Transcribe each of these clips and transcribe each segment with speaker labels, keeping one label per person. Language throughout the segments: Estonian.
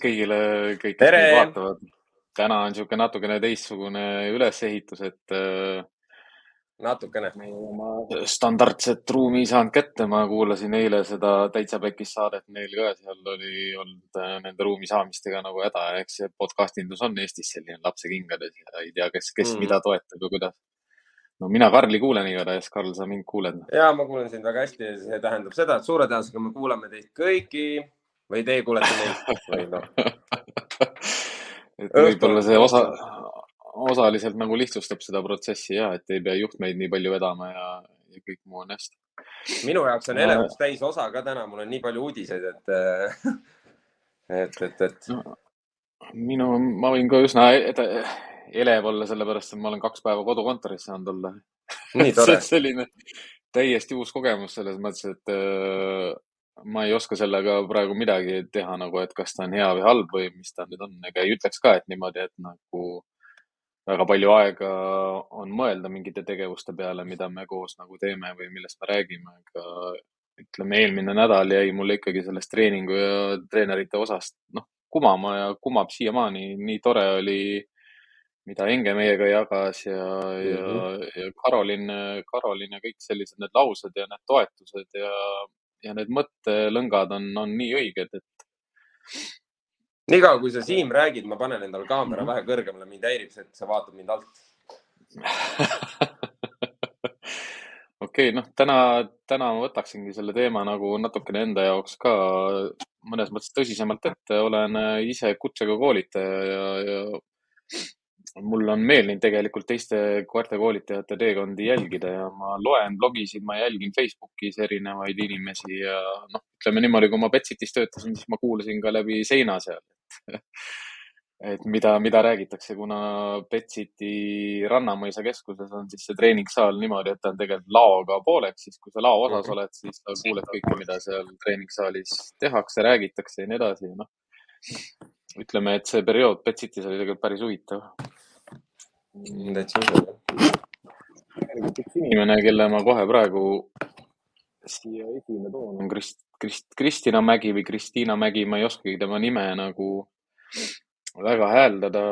Speaker 1: tervist kõigile, kõik, kes meid vaatavad. täna on niisugune natukene teistsugune ülesehitus, et äh,
Speaker 2: natukene.
Speaker 1: oma standardset ruumi ei saanud kätte, ma kuulasin eile seda Täitsa Pekis saadet neil ka, seal oli olnud äh, nende ruumi saamistega nagu häda eks see podcast indus on Eestis selline lapse kingades ja ei tea, kes, kes mm. mida toetab ja kuidas. no mina Karli kuulen igatahes, Karl, sa mind kuuled?
Speaker 2: ja ma kuulen sind väga hästi ja see tähendab seda, et suure tõenäosusega me kuulame teid kõiki või teie kuulete meid või noh.
Speaker 1: et võib-olla see osa, osaliselt nagu lihtsustab seda protsessi ja et ei pea juhtmeid nii palju vedama ja, ja kõik muu on hästi.
Speaker 2: minu jaoks on elevus täis osa ka täna, mul on nii palju uudiseid, et, et, et, et no,.
Speaker 1: minu, ma võin ka üsna elev olla, sellepärast et ma olen kaks päeva kodukontoris saanud olla. selline täiesti uus kogemus selles mõttes, et ma ei oska sellega praegu midagi teha nagu, et kas ta on hea või halb või mis ta nüüd on, ega ei ütleks ka, et niimoodi, et nagu väga palju aega on mõelda mingite tegevuste peale, mida me koos nagu teeme või millest me räägime, aga ütleme, eelmine nädal jäi mulle ikkagi sellest treeningu ja treenerite osast, noh, kumama ja kumab siiamaani. nii tore oli, mida Enge meiega jagas ja mm, -hmm. ja, mhm. ja Karolin, Karolin ja kõik sellised need laused ja need toetused ja ja need mõttelõngad on, on nii õiged, et.
Speaker 2: niikaua kui sa, Siim, räägid, ma panen endale kaamera vähe kõrgemale, mind häirib see, et sa vaatad mind alt
Speaker 1: okei okay,, noh, täna, täna ma võtaksingi selle teema nagu natukene enda jaoks ka mõnes mõttes tõsisemalt ette. olen ise kutsega koolitaja ja, ja mul on meeldinud tegelikult teiste koertekoolitajate teekondi jälgida ja ma loen blogisid, ma jälgin Facebookis erinevaid inimesi ja noh, ütleme niimoodi, kui ma Betsitis töötasin, siis ma kuulasin ka läbi seina seal et mida, mida räägitakse, kuna Betsiti Rannamõisa keskuses on siis see treeningsaal niimoodi, et ta on tegelikult laoga pooleks, siis kui sa lao osas mhm. oled, siis sa kuuled kõike, mida seal treeningssaalis tehakse, räägitakse ja nii edasi, noh ütleme, et see periood Betsitis oli tegelikult päris huvitav.
Speaker 2: Täitsa
Speaker 1: tegelikult üks inimene, kelle ma kohe praegu siia esile toon, on Krist-, Krist-, Kristina Mägi või Kristiina Mägi, ma ei oskagi tema nime nagu väga hääldada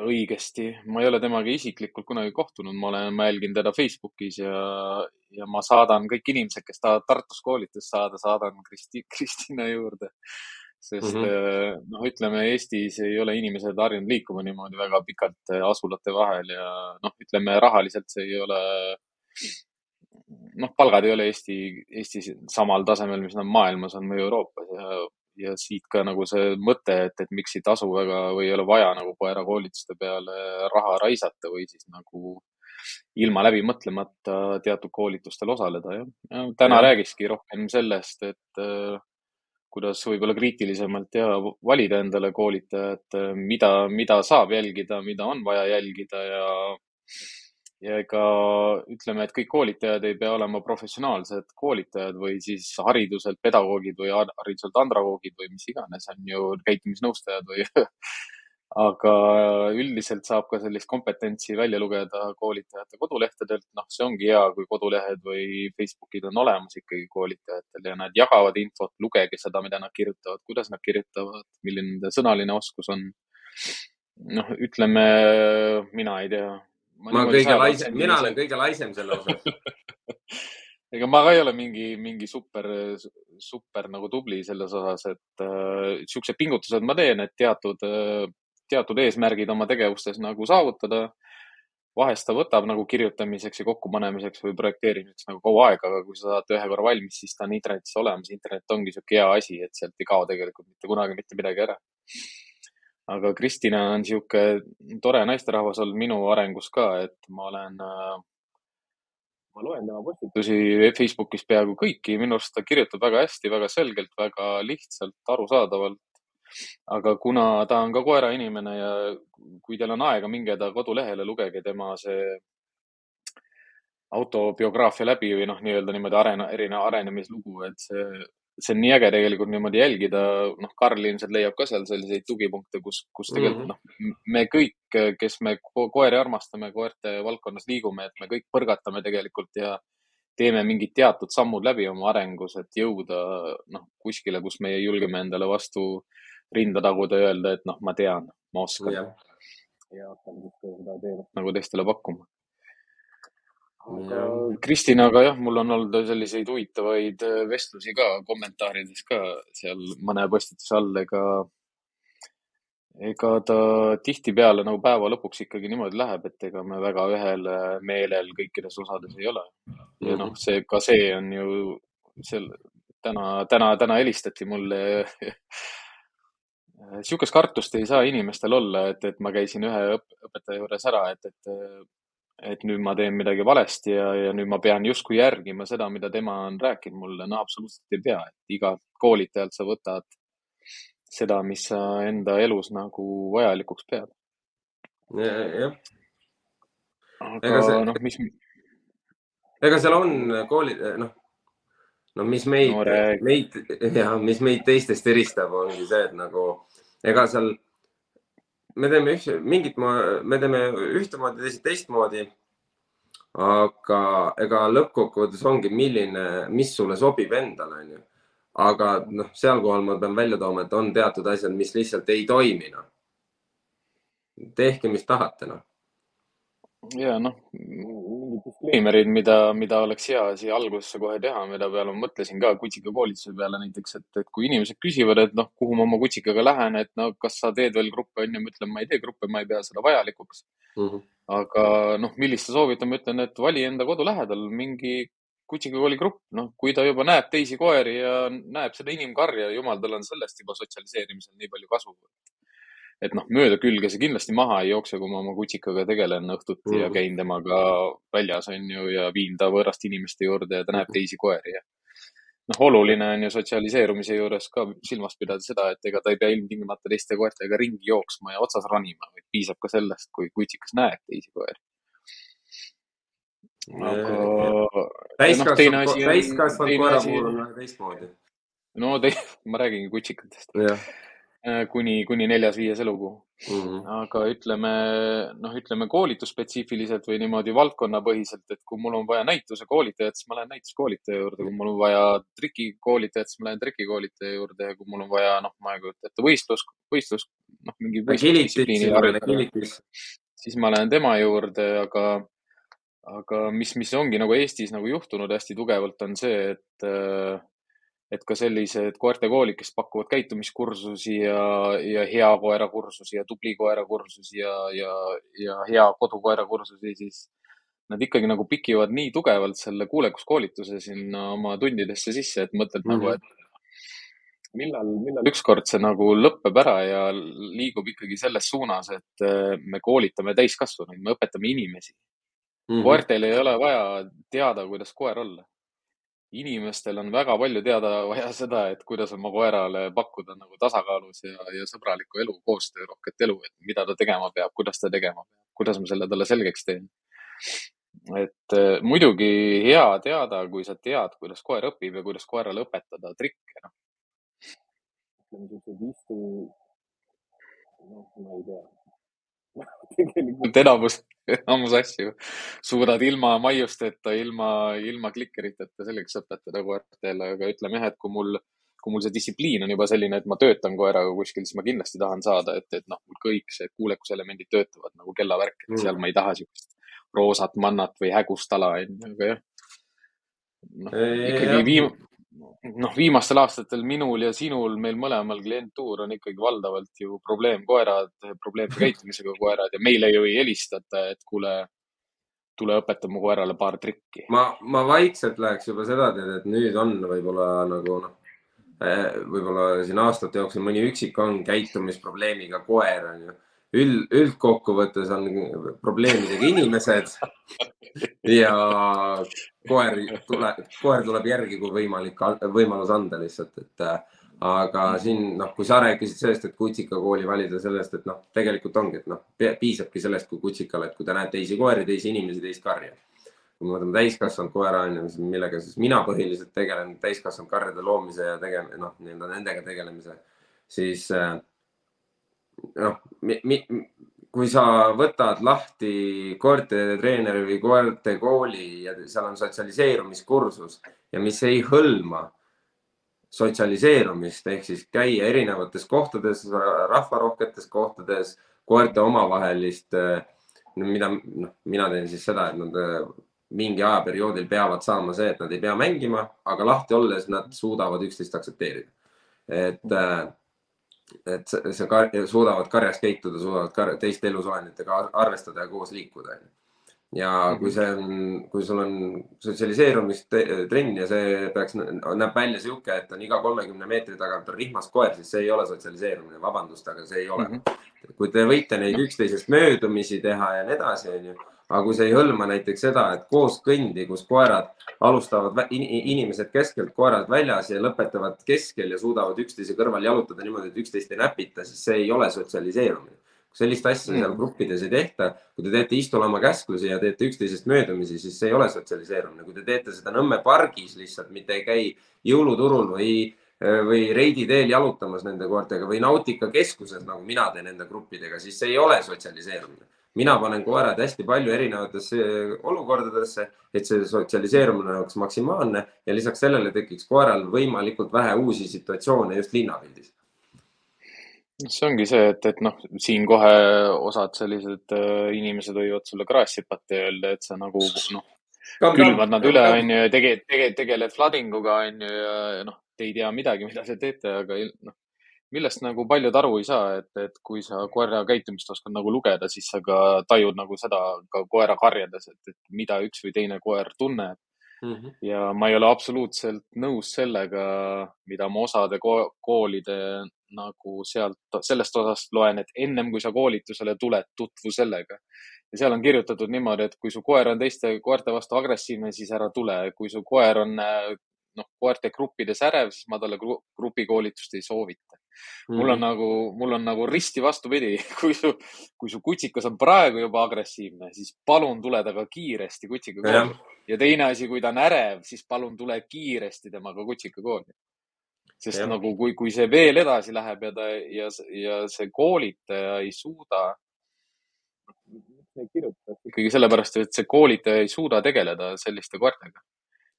Speaker 1: õigesti. ma ei ole temaga isiklikult kunagi kohtunud, ma olen, ma jälgin teda Facebookis ja, ja ma saadan kõik inimesed, kes tahavad Tartus koolitust saada, saadan Kristi, Kristina juurde sest mm -hmm. noh, ütleme Eestis ei ole inimesed harjunud liikuma niimoodi väga pikalt äh, asulate vahel ja noh, ütleme rahaliselt see ei ole, noh, palgad ei ole Eesti, Eestis samal tasemel, mis nad maailmas on või Euroopas ja, ja siit ka nagu see mõte, et, et miks ei tasu väga või ei ole vaja nagu koerakoolituste peale raha raisata või siis nagu ilma läbi mõtlemata teatud koolitustel osaleda, jah. täna ja. räägikski rohkem sellest, et äh, kuidas võib-olla kriitilisemalt ja valida endale koolitajat, mida, mida saab jälgida, mida on vaja jälgida ja, ja ega ütleme, et kõik koolitajad ei pea olema professionaalsed koolitajad või siis hariduselt pedagoogid või hariduselt andragoogid või mis iganes, on ju käitumisnõustajad või aga üldiselt saab ka sellist kompetentsi välja lugeda koolitajate kodulehtedelt. noh, see ongi hea, kui kodulehed või Facebookid on olemas ikkagi koolitajatel ja nad jagavad infot, lugege seda, mida nad kirjutavad, kuidas nad kirjutavad, milline nende sõnaline oskus on. noh, ütleme, mina ei tea.
Speaker 2: ma kõige laisem, mina olen kõige laisem selle osas
Speaker 1: ega ma ka ei ole mingi, mingi super, super nagu tubli selles osas, et äh, siuksed pingutused ma teen, et teatud äh, teatud eesmärgid oma tegevustes nagu saavutada. vahest ta võtab nagu kirjutamiseks ja kokkupanemiseks või projekteerimiseks nagu kaua aega, aga kui sa saad ühe korra valmis, siis ta on internetis olemas. internet ongi sihuke hea asi, et sealt ei kao tegelikult mitte kunagi mitte midagi ära. aga Kristina on sihuke tore naisterahvas olnud minu arengus ka, et ma olen äh, ma loen tema postitusi Facebookis peaaegu kõiki, minu arust ta kirjutab väga hästi, väga selgelt, väga lihtsalt, arusaadavalt aga kuna ta on ka koerainimene ja kui teil on aega, minge ta kodulehele, lugege tema see autobiograafia läbi või noh, nii-öelda niimoodi arena, erinev arenemislugu, et see, see on nii äge tegelikult niimoodi jälgida. noh, Karl ilmselt leiab ka seal selliseid tugipunkte, kus, kus tegelikult mm -hmm. noh, me kõik, kes me koeri armastame, koerte valdkonnas liigume, et me kõik põrgatame tegelikult ja teeme mingid teatud sammud läbi oma arengus, et jõuda noh, kuskile, kus meie julgeme endale vastu rinda taguda ja öelda, et noh, ma tean, ma oskan. ja hakkan siis ka seda teenust nagu teistele pakkuma. aga. Kristinaga jah, mul on olnud selliseid huvitavaid äh, vestlusi ka kommentaarides ka seal mõne postituse all, ega, ega ta tihtipeale nagu päeva lõpuks ikkagi niimoodi läheb, et ega me väga ühel äh, meelel kõikides osades ei ole. ja noh, see, ka see on ju seal täna, täna, täna helistati mulle. sihukest kartust ei saa inimestel olla, et, et ma käisin ühe õp õpetaja juures ära, et, et, et nüüd ma teen midagi valesti ja, ja nüüd ma pean justkui järgima seda, mida tema on rääkinud mulle. no absoluutselt ei pea, et igalt koolitajalt sa võtad seda, mis sa enda elus nagu vajalikuks pead.
Speaker 2: jah, Ega
Speaker 1: aga
Speaker 2: see-
Speaker 1: noh, mis,
Speaker 2: ega seal on koolid, noh, no mis meid
Speaker 1: No
Speaker 2: meid ja mis meid teistest eristab, ongi see, et nagu ega seal me teeme üks, mingit, me teeme ühtemoodi, teised teistmoodi. aga ega lõppkokkuvõttes ongi, milline, mis sulle sobib endale, onju. aga noh, seal kohal ma pean välja tooma, et on teatud asjad, mis lihtsalt ei toimi, noh. tehke, mis tahate, noh.
Speaker 1: ja noh, disclaimer'id, mida, mida oleks hea siia algusesse kohe teha, mida peale ma mõtlesin ka kutsika koolituse peale näiteks, et, et kui inimesed küsivad, et noh, kuhu ma oma kutsikaga lähen, et no kas sa teed veel gruppe, onju, ma ütlen, ma ei tee gruppe, ma ei pea seda vajalikuks. aga noh, millist sa soovitad, ma ütlen, et vali enda kodu lähedal mingi kutsikakooli grupp, noh, kui ta juba näeb teisi koeri ja näeb seda inimkarja, jumal, tal on sellest juba sotsialiseerimisel nii palju kasu. Et noh, mööda külge see kindlasti maha ei jookse, kui ma oma kutsikaga tegelen õhtuti mm. ja käin temaga väljas, on ju, ja viin ta võõraste inimeste juurde ja ta näeb teisi koeri ja noh, oluline on ju sotsialiseerumise juures ka silmas pidada seda, et ega ta ei pea ilmtingimata teiste koertega ringi jooksma ja otsas ronima, vaid piisab ka sellest, kui kutsikas näeb teisi koeri. aga noh,
Speaker 2: täiskasvanud
Speaker 1: asi, on-
Speaker 2: täiskasvanud koera
Speaker 1: asi-
Speaker 2: puhul on väga teistmoodi.
Speaker 1: no te, ma räägingi kutsikatest. kuni, kuni neljas-viies elukuu.
Speaker 2: Mhm.
Speaker 1: aga ütleme, noh, ütleme koolitusspetsiifiliselt või niimoodi valdkonnapõhiselt, et kui mul on vaja näitusekoolitajat, siis ma lähen näituskoolitaja juurde, kui mul on vaja trikikoolitajat, siis ma lähen trikikoolitaja juurde ja kui mul on vaja, noh, ma ei kujuta ette, võistlus, võistlus, noh, mingi võistlusdistsipliini siis ma lähen tema juurde, aga, aga mis, mis ongi nagu Eestis nagu juhtunud hästi tugevalt, on see, et, et ka sellised koertekoolid, kes pakuvad käitumiskursusi ja, ja hea koera kursusi ja tubli koera kursusi ja, ja, ja hea kodukoera kursusi, siis nad ikkagi nagu pikivad nii tugevalt selle kuulekuskoolituse sinna oma tundidesse sisse, et mõtled mm
Speaker 2: Mhm.
Speaker 1: -hmm. nagu, et millal, millal ükskord see nagu lõpeb ära ja liigub ikkagi selles suunas, et eh, me koolitame täiskasvanuid, me õpetame inimesi.
Speaker 2: Mhm.
Speaker 1: koertel ei ole vaja teada, kuidas koer olla. Inimestel on väga palju teada vaja seda, et kuidas oma koerale pakkuda nagu tasakaalus ja, ja sõbralikku elu, koostöörohket elu, et mida ta tegema peab, kuidas ta tegema peab, kuidas ma selle talle selgeks teen. et eh, muidugi hea teada, kui sa tead, kuidas koer õpib ja kuidas koerale õpetada trikke, noh. ütleme siuksed istu, noh, ma ei tea. Tegelikult enamus, enamus asju suudad ilma maiusteta, ilma, ilma klikeriteta selgeks õpetada koertele, aga ütleme jah, et kui mul, kui mul see distsipliin on juba selline, et ma töötan koeraga kuskil, siis ma kindlasti tahan saada, et, et noh, mul kõik see kuulekuselemendid töötavad nagu kellavärk, et
Speaker 2: Mm.
Speaker 1: seal ma ei taha siukest roosat mannat või hägust ala, onju, aga jah. noh, ikkagi viim-, noh, viimastel aastatel minul ja sinul, meil mõlemal klientuur on ikkagi valdavalt ju probleemkoerad, probleemse käitumisega koerad ja meile ju ei helistata, et kuule, tule õpeta mu koerale paar trikki.
Speaker 2: ma, ma vaikselt läheks juba seda teed, et nüüd on võib-olla nagu noh, võib-olla siin aastate jooksul mõni üksik on käitumisprobleemiga koer on ju. üld, üldkokkuvõttes on probleemidega inimesed ja koer tuleb, koer tuleb järgi, kui võimalik, võimalus anda lihtsalt, et äh, aga siin noh, kui sa rääkisid sellest, et kutsikakooli valida sellest, et noh, tegelikult ongi, et noh, piisabki sellest, kui kutsikale, et kui ta näeb teisi koeri, teisi inimesi, teist karja. kui me võtame täiskasvanud koera on ju, millega siis mina põhiliselt tegelen, täiskasvanud karjade loomise ja tegem-, noh, nii-öelda nendega tegelemise, siis äh, noh, kui sa võtad lahti koertetreeneri või koertekooli ja seal on sotsialiseerumiskursus ja mis ei hõlma sotsialiseerumist ehk siis käia erinevates kohtades, rahvarohketes kohtades, koerte omavahelist, mida noh, mina teen siis seda, et nad mingi ajaperioodil peavad saama see, et nad ei pea mängima, aga lahti olles nad suudavad üksteist aktsepteerida. et, et see, kar, suudavad karjas käituda, suudavad kar, teiste elusolenditega arvestada ja koos liikuda ja kui mhm. see on, kui sul on sotsialiseerumistrenn ja see peaks, näeb välja sihuke, et on iga kolmekümne meetri tagant on rihmas koer, siis see ei ole sotsialiseerumine, vabandust, aga see ei ole mm. -hmm. kui te võite neid üksteisest möödumisi teha ja nii edasi, onju, aga kui see ei hõlma näiteks seda, et koos kõndi, kus koerad alustavad inimesed keskelt, koerad väljas ja lõpetavad keskel ja suudavad üksteise kõrval jalutada niimoodi, et üksteist ei näpita, siis see ei ole sotsialiseerumine sellist asja seal mm. gruppides ei tehta. kui te teete istulama käsklusi ja teete üksteisest möödumisi, siis see ei ole sotsialiseerumine. kui te teete seda Nõmme pargis lihtsalt, mitte ei käi jõuluturul või, või Reidi teel jalutamas nende koertega või Nautika keskuses, nagu mina teen nende gruppidega, siis see ei ole sotsialiseerumine. Mina panen koerad hästi palju erinevatesse olukordadesse, et see sotsialiseerumine oleks maksimaalne ja lisaks sellele tekiks koeral võimalikult vähe uusi situatsioone just linnapildis.
Speaker 1: See ongi see, et, et noh, siin kohe osad sellised äh, inimesed võivad sulle kraassi hüpata ja öelda, et sa nagu noh, külvad nad üle, onju, ja tege-, tege-, tegeled floodinguga, onju, ja noh, te ei tea midagi, mida te teete, aga noh, millest nagu paljud aru ei saa, et, et kui sa koera käitumist oskad nagu lugeda, siis sa ka tajud nagu seda ka koera karjades, et, et mida üks või teine koer tunneb Mm -hmm. ja ma ei ole absoluutselt nõus sellega, mida ma osade ko koolide nagu sealt, sellest osast loen, et ennem kui sa koolitusele tuled, tutvu sellega. ja seal on kirjutatud niimoodi, et kui su koer on teiste koerte vastu agressiivne, siis ära tule. kui su koer on noh, koerte gruppides ärev, siis ma talle grupikoolitust ei soovita. Mul on mhm. nagu, mul on nagu risti vastupidi, kui su, kui su kutsikas on praegu juba agressiivne, siis palun tule temaga kiiresti kutsika kooli. ja teine asi, kui ta on ärev, siis palun tule kiiresti temaga kutsika kooli sest ja. nagu kui, kui see veel edasi läheb ja ta ja, ja see koolitaja ei suuda, ikkagi sellepärast, et see koolitaja ei suuda tegeleda selliste koertega,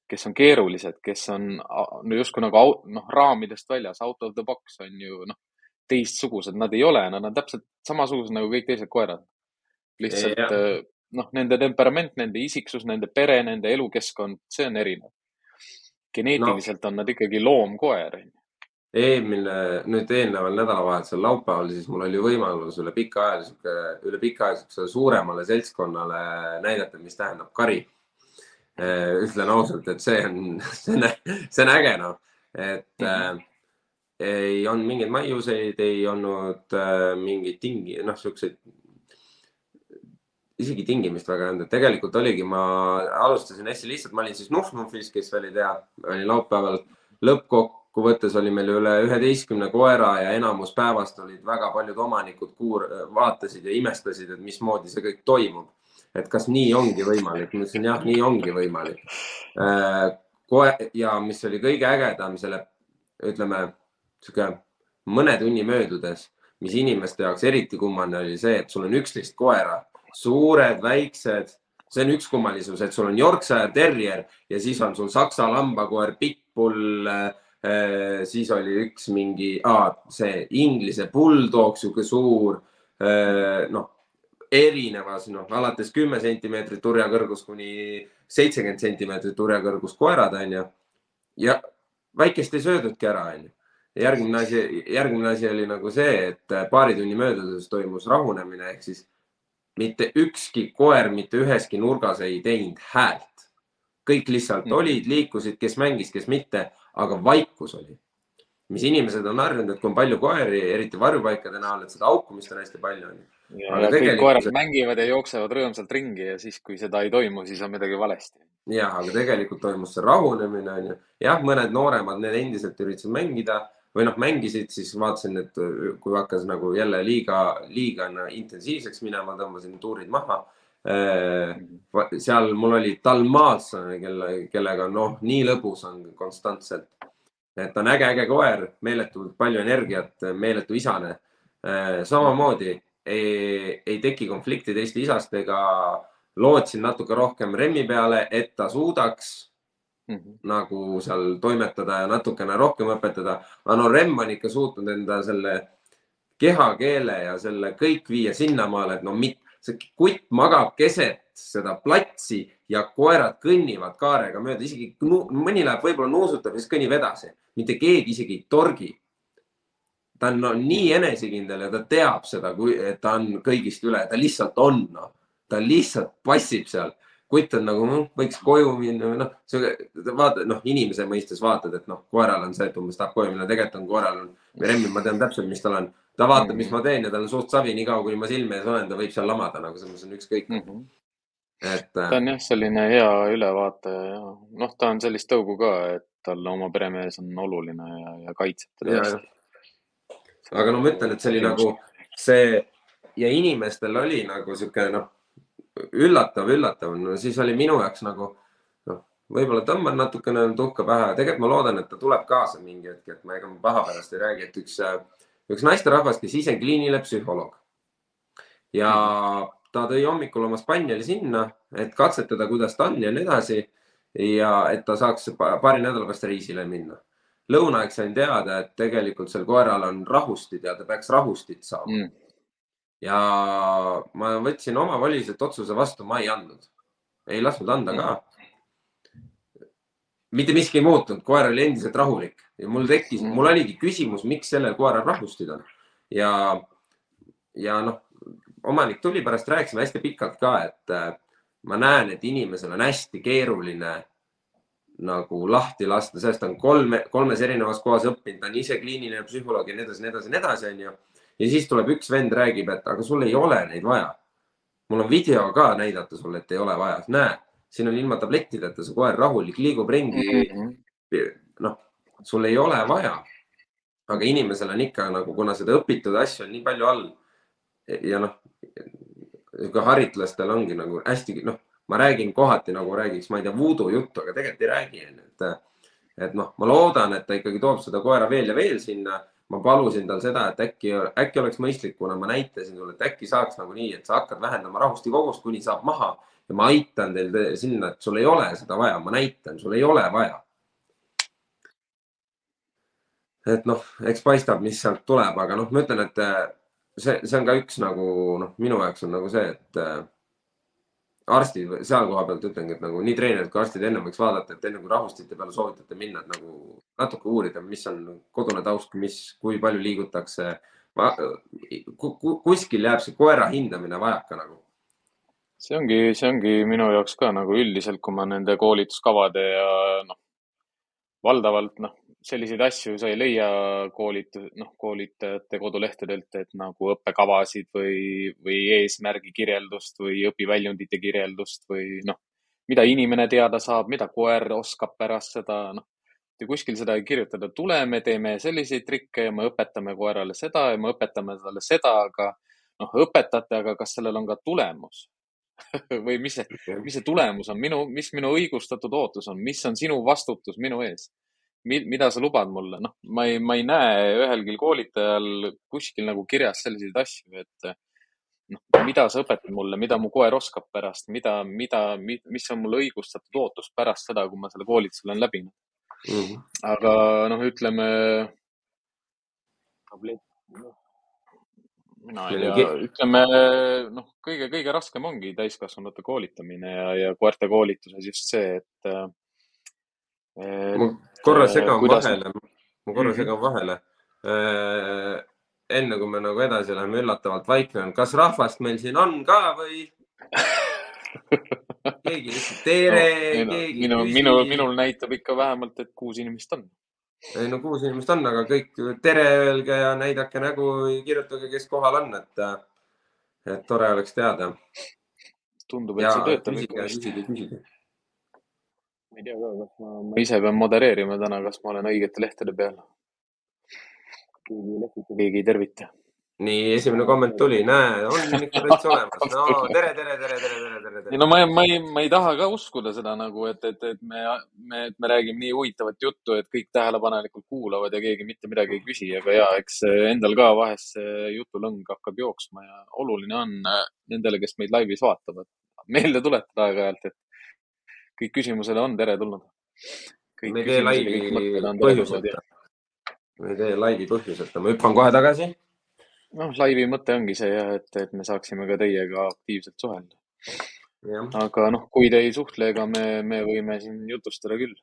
Speaker 1: kes on keerulised, kes on no justkui nagu noh, raamidest väljas, out of the box on ju noh, teistsugused, nad ei ole, nad on täpselt samasugused nagu kõik teised koerad. lihtsalt äh, noh, nende temperament, nende isiksus, nende pere, nende elukeskkond, see on erinev geneetiliselt no. on nad ikkagi loomkoer.
Speaker 2: eelmine, nüüd eelneval nädalavahetusel laupäeval, siis mul oli võimalus üle pika aja, üle pika aja suuremale seltskonnale näidata, mis tähendab kari. Eh, ütlen ausalt, et see on, see on, see on äge noh, et mm -hmm. äh, ei olnud mingeid maiuseid, ei olnud äh, mingeid tingi, noh, siukseid isegi tingimist väga ei olnud, et tegelikult oligi, ma alustasin hästi lihtsalt, ma olin siis Nuf-Nufis, kes ei tea, olin laupäeval. lõppkokkuvõttes oli meil üle üheteistkümne koera ja enamus päevast olid väga paljud omanikud kuur-, vaatasid ja imestasid, et mismoodi see kõik toimub. Et kas nii ongi võimalik, ma ütlesin jah, nii ongi võimalik. Äh, koe- ja mis oli kõige ägedam selle, ütleme sihuke mõne tunni möödudes, mis inimeste jaoks eriti kummaline oli see, et sul on üksteist koera suured, väiksed, see on üks kummalisus, et sul on Yorkshire Terrier ja siis on sul saksa lambakoer, Pitbull äh,. siis oli üks mingi ah,, see Inglise bulldog, sihuke suur äh,, noh, erinevas, noh, alates kümme sentimeetrit turjakõrgus kuni seitsekümmend sentimeetrit turjakõrgus koerad, onju. ja väikest ei söödudki ära, onju järgmine asi, järgmine asi oli nagu see, et paari tunni möödudes toimus rahunemine ehk siis mitte ükski koer mitte üheski nurgas ei teinud häält. kõik lihtsalt mm. olid, liikusid, kes mängis, kes mitte, aga vaikus oli. Mis inimesed on harjunud, et kui on palju koeri, eriti varjupaikade näol, et seda haukumist on hästi palju.
Speaker 1: ja kõik koerad mängivad ja jooksevad rõõmsalt ringi ja siis, kui seda ei toimu, siis on midagi valesti.
Speaker 2: jah, aga tegelikult toimus see rahunemine onju. jah, mõned nooremad, need endiselt üritasid mängida või noh, mängisid, siis vaatasin, et kui hakkas nagu jälle liiga, liiga intensiivseks minema, tõmbasin tuurid maha. Äh, seal mul oli Dalmatson, kelle, kellega noh, nii lõbus on konstantselt. Et on äge-äge koer, meeletult palju energiat, meeletu isane. Äh, samamoodi ei, ei teki konflikti teiste isastega. lootsin natuke rohkem remmi peale, et ta suudaks mm -hmm. nagu seal toimetada ja natukene rohkem õpetada. aga no Remm on ikka suutnud enda selle kehakeele ja selle kõik viia sinnamaale, et no mit, see kutt magab keset seda platsi ja koerad kõnnivad kaarega mööda, isegi mõni läheb võib-olla nuusutab ja siis kõnnib edasi, mitte keegi isegi ei torgi ta on no, nii enesekindel ja ta teab seda, kui ta on kõigist üle, ta lihtsalt on, noh, ta lihtsalt passib seal. kutt on nagu, noh, võiks koju minna või noh, vaata, noh, inimese mõistes vaatad, et noh, koeral on see, et umbes tahab koju minna, tegelikult on koeral on, Remmi, ma tean täpselt, mis tal on. ta vaatab, mis ma teen ja tal on suht savi, niikaua kuni ma silme ees olen, ta võib seal lamada nagu selles mõttes on ükskõik mm. -hmm
Speaker 1: et. Äh, ta on jah, selline hea ülevaataja ja noh, ta on sellist tõugu ka, et talle oma peremees on oluline ja, ja kaitseb teda hästi.
Speaker 2: aga no ma ütlen, et see oli nagu see ja inimestel oli nagu sihuke noh, üllatav, üllatav, no siis oli minu jaoks nagu noh, võib-olla tõmban natukene tuhka pähe, tegelikult ma loodan, et ta tuleb kaasa mingi hetk, et ma ega ma paha pärast ei räägi, et üks, üks naisterahvas, kes ise kliinile psühholoog. Ja ta tõi hommikul oma spanjali sinna, et katsetada, kuidas ta on ja nii edasi. ja et ta saaks paari nädala pärast reisile minna. Lõunaaeg sain teada, et tegelikult sel koeral on rahustid ja ta peaks rahustit saama. Mm.. ja ma võtsin omavoliselt otsuse vastu, ma ei andnud, ei lasknud anda ka. Mm.. mitte miski ei muutunud, koer oli endiselt rahulik. Ja mul tekkis mm., mul oligi küsimus, miks sellel koeral rahustid on. Ja, ja noh, omanik tuli pärast, rääkisime hästi pikalt ka, et äh, ma näen, et inimesel on hästi keeruline nagu lahti lasta, sellest on kolme, kolmes erinevas kohas õppinud, ta on ise kliiniline psühholoog ja nii edasi, nii edasi, nii edasi, onju. ja siis tuleb üks vend, räägib, et aga sul ei ole neid vaja. mul on video ka näidata sulle, et ei ole vaja, näe, siin on ilma tablettideta see koer rahulik, liigub ringi mm -hmm.. noh, sul ei ole vaja. aga inimesel on ikka nagu, kuna seda õpitud asju on nii palju all ja noh, haritlastel ongi nagu hästi noh ma räägin kohati nagu räägiks, ma ei tea, voodoo juttu, aga tegelikult ei räägi, onju, et, et noh, ma loodan, et ta ikkagi toob seda koera veel ja veel sinna. ma palusin tal seda, et äkki, äkki oleks mõistlik, kuna ma näitasin sulle, et äkki saaks nagu nii, et sa hakkad vähendama rahustikogust, kuni saab maha ja ma aitan teil sinna, et sul ei ole seda vaja, ma näitan, sul ei ole vaja. et noh, eks paistab, mis sealt tuleb, aga noh, ma ütlen, et see, see on ka üks nagu noh, minu jaoks on nagu see, et arstid seal koha pealt ütlengi, et nagu nii treenerid kui arstid enne võiks vaadata, et enne kui rahustite peale soovitate minna, et nagu natuke uurida, mis on kodune taust, mis, kui palju liigutakse. kuskil jääb see koera hindamine vajaka nagu.
Speaker 1: see ongi, see ongi minu jaoks ka nagu üldiselt, kui ma nende koolituskavade ja noh, valdavalt noh, selliseid asju sa ei leia koolit-, noh, koolitajate kodulehtedelt, et nagu õppekavasid või, või eesmärgi kirjeldust või õpiväljundite kirjeldust või noh, mida inimene teada saab, mida koer oskab pärast seda, noh. ja kuskil seda ei kirjutada, tuleme, teeme selliseid trikke ja me õpetame koerale seda ja me õpetame talle seda, aga noh, õpetate, aga kas sellel on ka tulemus? Või mis see, mis see tulemus on, minu, mis minu õigustatud ootus on, mis on sinu vastutus minu ees mida sa lubad mulle, noh, ma ei, ma ei näe ühelgi koolitajal kuskil nagu kirjas selliseid asju, et noh, mida sa õpetad mulle, mida mu koer oskab pärast, mida, mida, mis on mul õigustatud ootus pärast seda, kui ma selle koolituse olen läbinud mm. -hmm. aga noh, ütleme. mina ei tea, ütleme noh, kõige-kõige raskem ongi täiskasvanute koolitamine ja, ja koerte koolituses just see, et
Speaker 2: ma korra segan kuidas... vahele, ma korra mm -hmm. segan vahele. Äh, enne kui me nagu edasi läheme, üllatavalt vaikne on, kas rahvast meil siin on ka või? keegi lihtsalt tere
Speaker 1: no,, keegi. minu, minu, minul näitab ikka vähemalt, et kuus inimest on.
Speaker 2: ei no kuus inimest on, aga kõik tere öelge ja näidake nägu, kirjutage, kes kohal on, et, et tore oleks teada.
Speaker 1: tundub, et see töötab. küsige, küsige ma ei tea ka, kas ma, ma ise pean modereerima täna, kas ma olen õigete lehtede peal. keegi ei lehvita, keegi ei tervita.
Speaker 2: nii, esimene komment tuli, näe, on ikka täitsa olemas. no tere, tere, tere, tere, tere, tere, tere.
Speaker 1: no ma, ma ei, ma ei taha ka uskuda seda nagu, et, et, et me, me, me räägime nii huvitavat juttu, et kõik tähelepanelikult kuulavad ja keegi mitte midagi ei küsi, aga ja eks endal ka vahest see jutulõng hakkab jooksma ja oluline on äh, nendele, kes meid laivis vaatavad, meelde tuletada aeg-ajalt, et kõik küsimusele on teretulnud.
Speaker 2: me ei tee laivi põhjuseta. me ei tee laivi põhjuseta, ma hüppan kohe tagasi.
Speaker 1: noh, laivi mõte ongi see jah, et, et me saaksime ka teiega aktiivselt suhelda. aga noh, kui te ei suhtle, ega me, me võime siin jutustada küll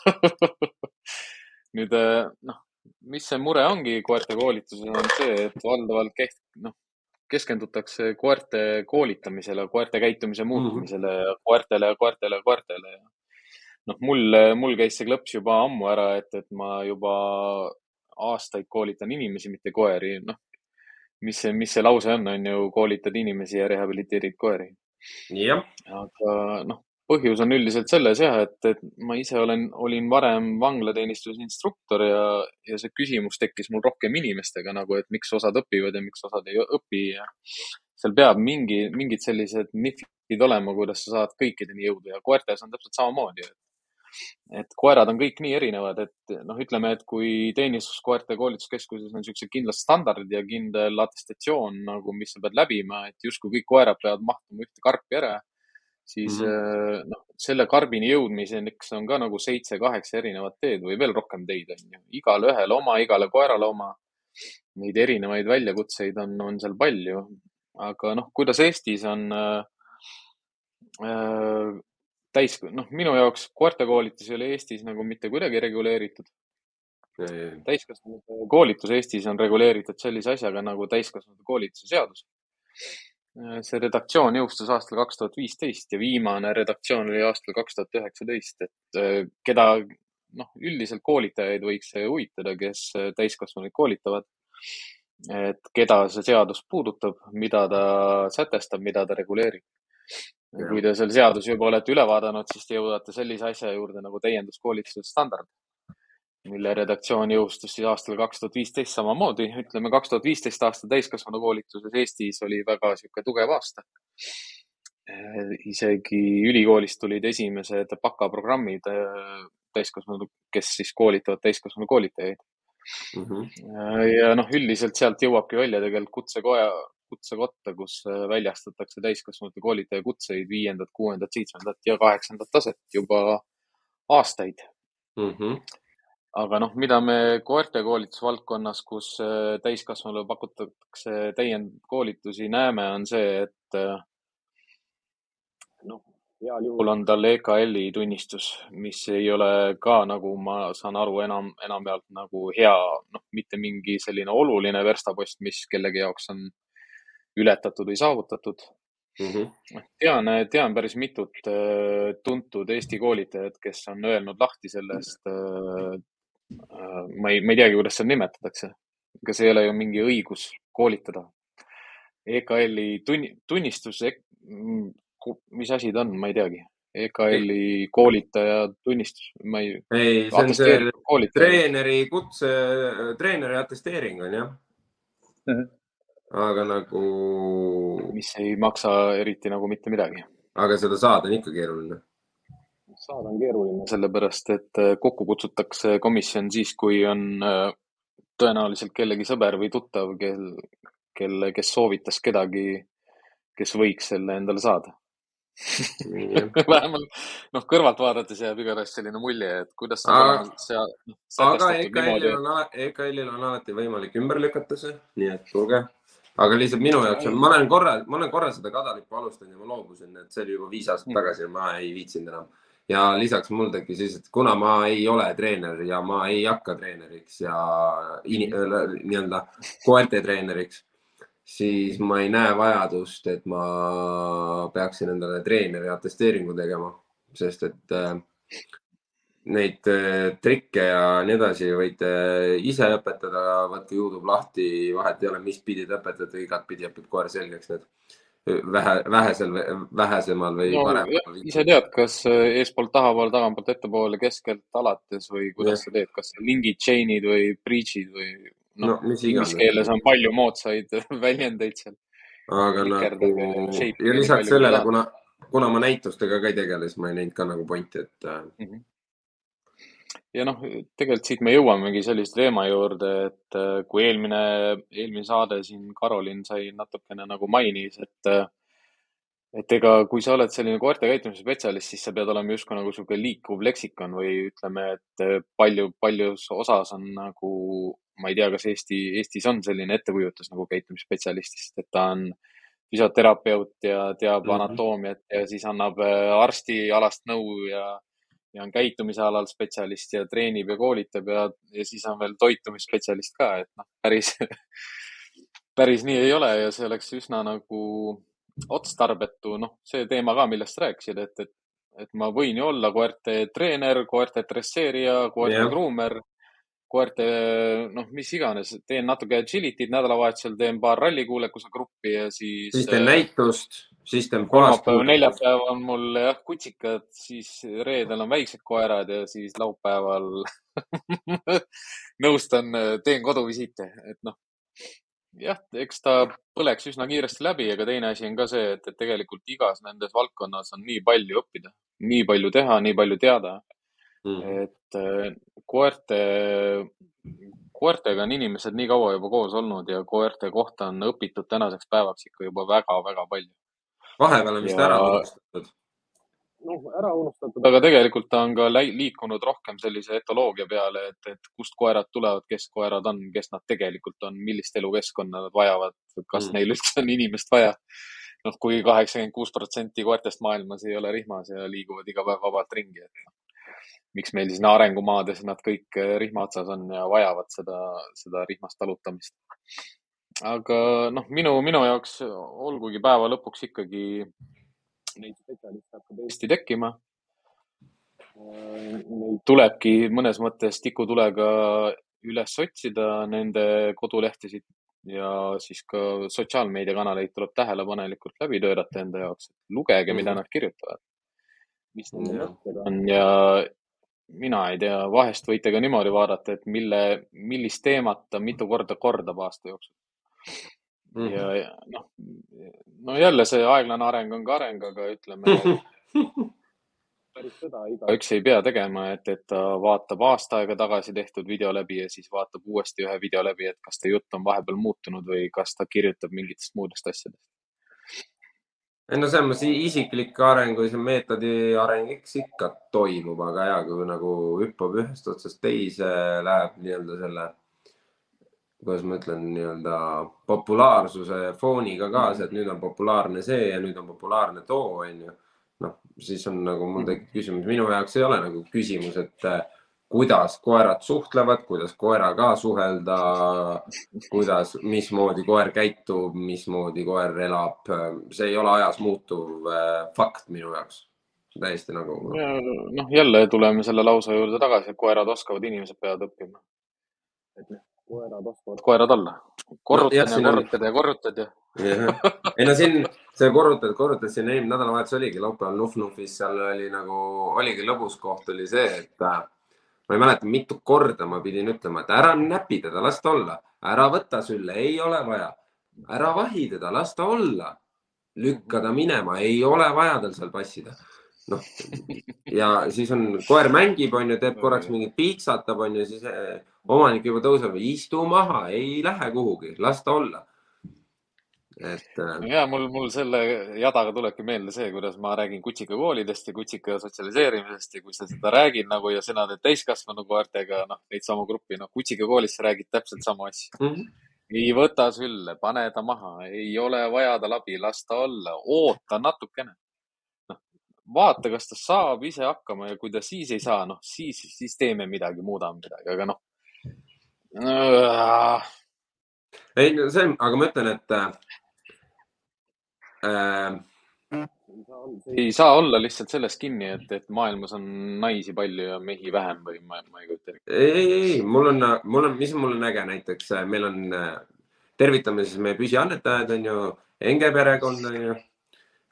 Speaker 1: nüüd noh, mis see mure ongi koerte koolituses, on see, et valdavalt keht-, noh, keskendutakse koerte koolitamisele, koerte käitumise mhm. muutmisele mm -hmm. koertele ja koertele koertele ja noh, mul, mul käis see klõps juba ammu ära, et, et ma juba aastaid koolitan inimesi, mitte koeri, noh. mis see, mis see lause on, on ju, koolitad inimesi ja rehabiliteerid koeri. aga noh, põhjus on üldiselt selles jah, et, et ma ise olen, olin varem vanglateenistuse instruktor ja, ja see küsimus tekkis mul rohkem inimestega nagu, et miks osad õpivad ja miks osad ei õpi ja seal peab mingi, mingid sellised nihvid olema, kuidas sa saad kõikideni jõuda ja koertes on täpselt samamoodi. et koerad on kõik nii erinevad, et noh, ütleme, et kui teenistuskoerte koolituskeskuses on niisugused kindlad standardid ja kindel atestatsioon nagu, mis sa pead läbima, et justkui kõik koerad peavad mahtuma ühte karpi ära siis mm -hmm. noh, selle karbini jõudmiseks on ka nagu seitse-kaheksa erinevat teed või veel rohkem teid on ju. igale ühele oma, igale koerale oma. Neid erinevaid väljakutseid on, on seal palju. aga noh, kuidas Eestis on äh, äh, täis, noh, minu jaoks koertekoolitus ei ole Eestis nagu mitte kuidagi reguleeritud. täiskasvanute koolitus Eestis on reguleeritud sellise asjaga nagu täiskasvanute koolituse seadus see redaktsioon jõustus aastal kaks tuhat viisteist ja viimane redaktsioon oli aastal kaks tuhat üheksateist, et äh, keda noh, üldiselt koolitajaid võiks see huvitada, kes äh, täiskasvanuid koolitavad. et keda see seadus puudutab, mida ta sätestab, mida ta reguleerib. kui te selle seaduse juba olete üle vaadanud, siis te jõuate sellise asja juurde nagu täienduskoolituse standard mille redaktsioon jõustus siis aastal kaks tuhat viisteist samamoodi. ütleme, kaks tuhat viisteist aasta täiskasvanukoolituses Eestis oli väga niisugune tugev aasta. Äh, isegi ülikoolist tulid esimesed bakaprogrammid äh, täiskasvanud, kes siis koolitavad täiskasvanu koolitajaid mm. -hmm. ja noh, üldiselt sealt jõuabki välja tegelikult kutsekoja, kutsekotta, kus väljastatakse täiskasvanute koolitaja kutseid viiendat, kuuendat, seitsmendat ja kaheksandat taset juba aastaid mm. -hmm aga noh, mida me koerte koolitusvaldkonnas, kus äh, täiskasvanule pakutakse täiendkoolitusi, näeme, on see, et äh, noh, heal juhul on tal EKL-i tunnistus, mis ei ole ka nagu ma saan aru, enam, enamjaolt nagu hea, noh, mitte mingi selline oluline verstapost, mis kellegi jaoks on ületatud või saavutatud mm. -hmm. tean, tean päris mitut äh, tuntud Eesti koolitajat, kes on öelnud lahti sellest ma ei, ma ei teagi, kuidas seda nimetatakse. ega see ei ole ju mingi õigus koolitada. EKL-i tunni, tunnistus, mm, mis asi ta on, ma ei teagi. EKL-i koolitaja tunnistus, ma ei.
Speaker 2: ei, see on see koolitaja. treeneri kutse, treeneri atesteering on jah mm. -hmm. aga nagu.
Speaker 1: mis ei maksa eriti nagu mitte midagi.
Speaker 2: aga seda saada on ikka keeruline
Speaker 1: saada on keeruline, sellepärast et äh, kokku kutsutakse komisjon siis, kui on äh, tõenäoliselt kellegi sõber või tuttav, kel, kelle, kes soovitas kedagi, kes võiks selle endale saada vähemalt noh, kõrvalt vaadates jääb igatahes selline mulje, et kuidas sa
Speaker 2: aga, seal, aga EKL-il on, EKL-il on alati võimalik ümber lükata see, nii et tulge. aga lihtsalt minu jaoks on, ma olen korra, ma olen korra seda kadalippu alustanud ja ma loobusin, et see oli juba viis aastat mm. tagasi ja ma ei viitsinud enam ja lisaks mul tekkis siis, et kuna ma ei ole treener ja ma ei hakka treeneriks ja nii-öelda koerte treeneriks, siis ma ei näe vajadust, et ma peaksin endale treeneri atesteeringu tegema, sest et äh, neid äh, trikke ja nii edasi võite ise õpetada, võtke Youtube lahti, vahet ei ole, mis pidi te õpetate, igatpidi õpib koer selgeks need vähe, vähesel, vähesemal või no, paremal.
Speaker 1: ise tead, kas äh, eespoolt tahapoole, tagantpoolt ettepoole, keskelt alates või kuidas ja. sa teed, kas lingid, chain'id või breach'id või noh no, mis, mis keeles on palju moodsaid väljendeid seal.
Speaker 2: aga nagu ja lisaks sellele, kuna, kuna ma näitustega ka ei tegele, siis ma ei näinud ka nagu pointi, et mm. -hmm
Speaker 1: ja noh, tegelikult siit me jõuamegi sellise teema juurde, et äh, kui eelmine, eelmine saade siin Karolin sai natukene nagu mainis, et äh, et ega, kui sa oled selline koerte käitumise spetsialist, siis sa pead olema justkui nagu sihuke liikuv leksikon või ütleme, et palju, paljus osas on nagu, ma ei tea, kas Eesti, Eestis on selline ettekujutus nagu käitumisspetsialistist, et ta on füsioterapeut ja teab mm -hmm. anatoomiat ja siis annab äh, arstialast nõu ja, ja on käitumise alal spetsialist ja treenib ja koolitab ja, ja siis on veel toitumisspetsialist ka, et noh, päris päris nii ei ole ja see oleks üsna nagu otstarbetu, noh, see teema ka, millest rääkisid, et, et, et ma võin ju olla koerte treener, koerte dresseerija, koerte yeah. groomer, koerte, noh, mis iganes, teen natuke agility'd nädalavahetusel, teen paar rallikuulekuse gruppi ja siis.
Speaker 2: siis teen näitust, siis teen
Speaker 1: kolmapäev, neljapäev on mul jah kutsikad, siis reedel on väiksed koerad ja siis laupäeval nõustan, teen koduvisiite, et noh jah, eks ta põleks üsna kiiresti läbi, aga teine asi on ka see, et, et tegelikult igas nendes valdkonnas on nii palju õppida, nii palju teha, nii palju teada mm.. et äh, koerte, koertega on inimesed nii kaua juba koos olnud ja koerte kohta on õpitud tänaseks päevaks ikka juba väga-väga palju.
Speaker 2: vahepeal on vist ja... ära unustatud
Speaker 1: noh, ära unustatud, aga tegelikult ta on ka liikunud rohkem sellise etoloogia peale, et, et kust koerad tulevad, kes koerad on, kes nad tegelikult on, millist elukeskkonda nad vajavad, kas mm. neil üldse on inimest vaja. noh, kui kaheksakümmend kuus protsenti koertest maailmas ei ole rihmas ja liiguvad iga päev vabalt ringi, et noh, miks meil siin arengumaades nad kõik eh, rihma otsas on ja vajavad seda, seda rihmast talutamist. aga noh, minu, minu jaoks olgugi päeva lõpuks ikkagi neid spetsialiste hakkab Eesti tekkima. Neid tulebki mõnes mõttes tikutulega üles otsida, nende kodulehtesid ja siis ka sotsiaalmeediakanaleid tuleb tähelepanelikult läbi pöörata enda jaoks. lugege, mida mhm. nad kirjutavad, mis nende mõtted on ja mina ei tea, vahest võite ka niimoodi vaadata, et mille, millist teemat ta mitu korda kordab aasta jooksul mm. -hmm. ja, ja noh, no jälle see aeglane areng on ka areng, aga ütleme päris seda igaüks ei pea tegema, et, et ta vaatab aasta aega tagasi tehtud video läbi ja siis vaatab uuesti ühe video läbi, et kas ta jutt on vahepeal muutunud või kas ta kirjutab mingitest muudest asjadest.
Speaker 2: Ei no selles mõttes isiklik areng või see meetodi areng, eks ikka toimub, aga ja kui nagu hüppab ühest otsast teise, läheb nii-öelda selle kuidas ma ütlen, nii-öelda populaarsuse fooniga kaasa, et nüüd on populaarne see ja nüüd on populaarne too, on ju. noh, siis on nagu mul tekib küsimus, minu jaoks ei ole nagu küsimus, et kuidas koerad suhtlevad, kuidas koeraga suhelda, kuidas, mismoodi koer käitub, mismoodi koer elab, see ei ole ajas muutuv äh, fakt minu jaoks täiesti nagu.
Speaker 1: noh, jälle tuleme selle lause juurde tagasi, et koerad oskavad, inimesed peavad õppima. et noh, koerad oskavad koerad olla. korrutad ja, ja korrutad ja korrutad ja.
Speaker 2: ei no siin see korrutad, korrutad siin eelmine nädalavahetus oligi laupäeval Nuf-Nufis, seal oli nagu, oligi lõbus koht oli see, et äh, ma ei mäleta, mitu korda ma pidin ütlema, et ära näpi teda, las ta olla, ära võta sülle, ei ole vaja, ära vahi teda, las ta olla, lükka ta minema, ei ole vaja tal seal passida. Noh, ja siis on, koer mängib, onju, teeb korraks mingit piiksatab, onju, siis eh, omanik juba tõuseb, istu maha, ei lähe kuhugi, las ta olla.
Speaker 1: Et. Äh, ja mul, mul selle jadaga tulebki meelde see, kuidas ma räägin kutsikakoolidest ja kutsika sotsialiseerimisest ja kui sa seda räägid nagu ja sina teed täiskasvanu koertega, noh, neid samu gruppi, noh, kutsikakoolis sa räägid täpselt samu asju mm. -hmm ei võta sülle, pane ta maha, ei ole vaja tal abi, las ta olla, oota natukene vaata, kas ta saab ise hakkama ja kui ta siis ei saa, noh, siis, siis teeme midagi, muudame midagi, aga noh
Speaker 2: äh.... ei, see, aga ma ütlen, et
Speaker 1: äh, ei saa olla lihtsalt selles kinni, et, et maailmas on naisi palju ja mehi vähem või ma, ma ei kujuta ette.
Speaker 2: ei, ei, ei, mul on, mul on, mis mul on äge näiteks, meil on, tervitame siis meie püsiannetajad on ju, Enge perekond on ju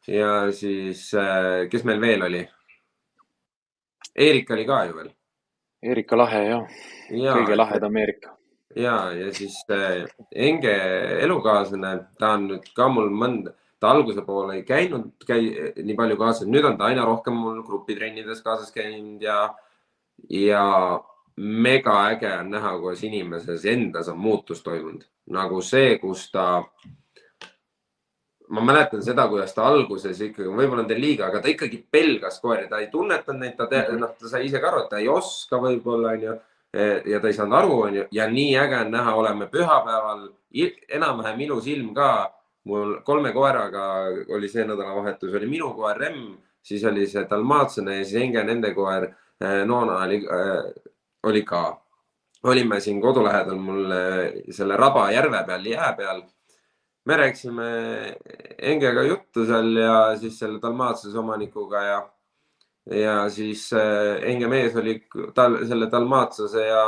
Speaker 2: ja siis, äh, kes meil veel oli? Eerika oli ka ju veel.
Speaker 1: Eerika Lahe jah ja., kõige lahedam Eerika.
Speaker 2: ja, ja siis äh, Enge elukaaslane, ta on nüüd ka mul mõnda, ta alguse poole ei käinud käi, nii palju kaasas, nüüd on ta aina rohkem mul grupitrennides kaasas käinud ja, ja mega äge on näha, kuidas inimeses endas on muutus toimunud, nagu see, kus ta ma mäletan seda, kuidas ta alguses ikkagi, võib-olla on teil liiga, aga ta ikkagi pelgas koeri, ta ei tunnetanud neid, ta -hmm. noh, ta sai ise ka aru, et ta ei oska võib-olla onju ja ta ei saanud aru, onju, ja nii äge on näha, oleme pühapäeval, enam-vähem ilus ilm ka. Mul kolme koeraga oli see nädalavahetus, oli minu koer Remm, siis oli see Dalmaatsene ja siis Enge nende koer eh, Noona oli, äh, oli ka. olime siin kodu lähedal mul selle Raba järve peal, jää peal. Me rääkisime Engega juttu seal ja siis selle Dalmaatsuse omanikuga ja, ja siis äh, Enge mees oli tal, selle Dalmaatsuse ja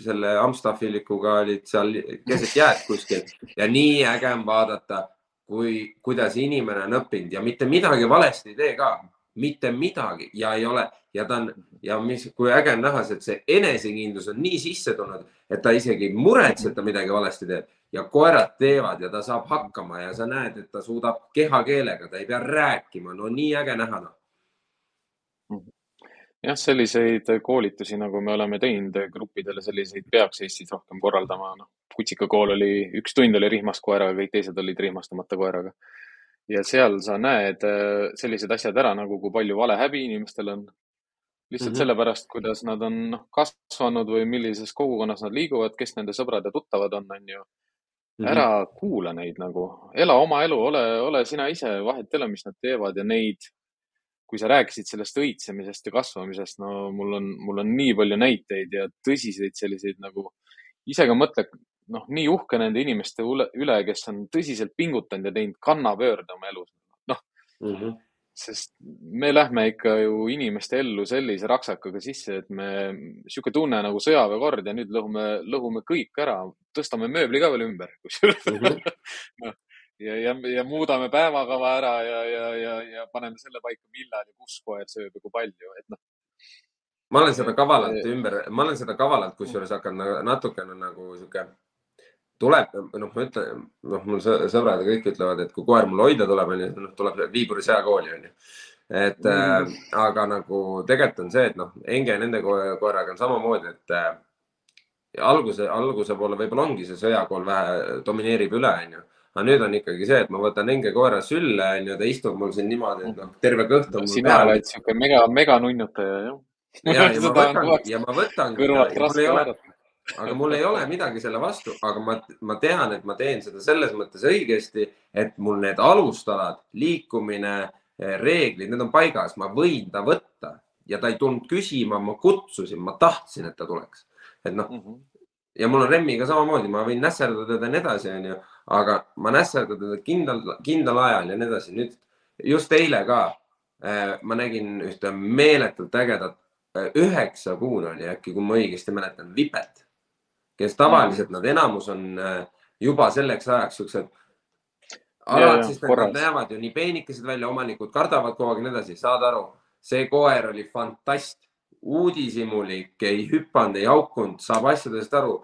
Speaker 2: selle Amstaffilikuga olid seal keset jääd kuskil. Ja nii äge on vaadata, kui, kuidas inimene on õppinud ja mitte midagi valesti ei tee ka, mitte midagi ja ei ole. Ja ta on ja mis, kui äge on näha, et see enesekindlus on nii sisse tulnud, et ta isegi ei muretse, et ta midagi valesti teeb. Ja koerad teevad ja ta saab hakkama ja sa näed, et ta suudab kehakeelega, ta ei pea rääkima, no nii äge näha noh
Speaker 1: jah, selliseid koolitusi, nagu me oleme teinud gruppidele, selliseid peaks Eestis rohkem korraldama. noh, kutsikakool oli, üks tund oli rihmast koeraga, kõik teised olid rihmastamata koeraga. ja seal sa näed äh, sellised asjad ära, nagu kui palju valehäbi inimestel on. lihtsalt mm -hmm. sellepärast, kuidas nad on noh, kasvanud või millises kogukonnas nad liiguvad, kes nende sõbrad ja tuttavad on, on ju Mhm. ära mm -hmm. kuula neid nagu, ela oma elu, ole, ole sina ise, vahet ei ole, mis nad teevad ja neid, kui sa rääkisid sellest õitsemisest ja kasvamisest, no mul on, mul on nii palju näiteid ja tõsiseid selliseid nagu, ise ka mõtled, noh, nii uhke nende inimeste üle, kes on tõsiselt pingutanud ja teinud kannapöörde oma elus. noh mm -hmm sest me lähme ikka ju inimeste ellu sellise raksakaga sisse, et me, sihuke tunne nagu sõjaväekord ja nüüd lõhume, lõhume kõik ära, tõstame mööbli ka veel ümber kusjuures mm -hmm. no, ja, ja, ja muudame päevakava ära ja, ja, ja, ja paneme selle paika, millal ja kus koer sööb ja kui palju, et noh.
Speaker 2: ma olen seda kavalalt ümber, ma olen seda kavalalt kusjuures hakanud natukene nagu sihuke tuleb, noh, ma ütlen, noh, mul sõbrad ja kõik ütlevad, et kui koer mul hoida tuleb, onju, noh, tuleb Viiburi sõjakooli, onju. et mm. äh, aga nagu tegelikult on see, et noh, Enge nende koeraga on samamoodi, et äh, alguse, alguse poole võib-olla ongi see sõjakool vähe domineerib üle, onju. Aga nüüd on ikkagi see, et ma võtan Enge koera sülle, onju, ta istub mul siin niimoodi, et noh, terve kõht on.
Speaker 1: sina oled siuke mega, mega nunnutaja, jah.
Speaker 2: ja, ja ma võtan, ja ma võtan. kõrvalt raske vaadata aga mul ei ole midagi selle vastu, aga ma, ma tean, et ma teen seda selles mõttes õigesti, et mul need alustalad, liikumine, eh, reeglid, need on paigas, ma võin ta võtta ja ta ei tulnud küsima, ma kutsusin, ma tahtsin, et ta tuleks. et noh mm -hmm. ja mul on Remmiga samamoodi, ma võin nässerdada teda ja nii edasi, onju, aga ma nässerdan teda kindlal, kindlal ajal ja nii edasi. nüüd just eile ka äh, ma nägin ühte meeletult ägedat, eh, üheksa kuune oli äkki, kui ma õigesti mäletan, vipet kes tavaliselt nad enamus on äh, juba selleks ajaks siuksed alad, sest nad näevad ju nii peenikesed välja, omanikud kardavad kogu aeg ja nii edasi, saad aru, see koer oli fantast, uudishimulik, ei hüpanud, ei haukunud, saab asjadest aru.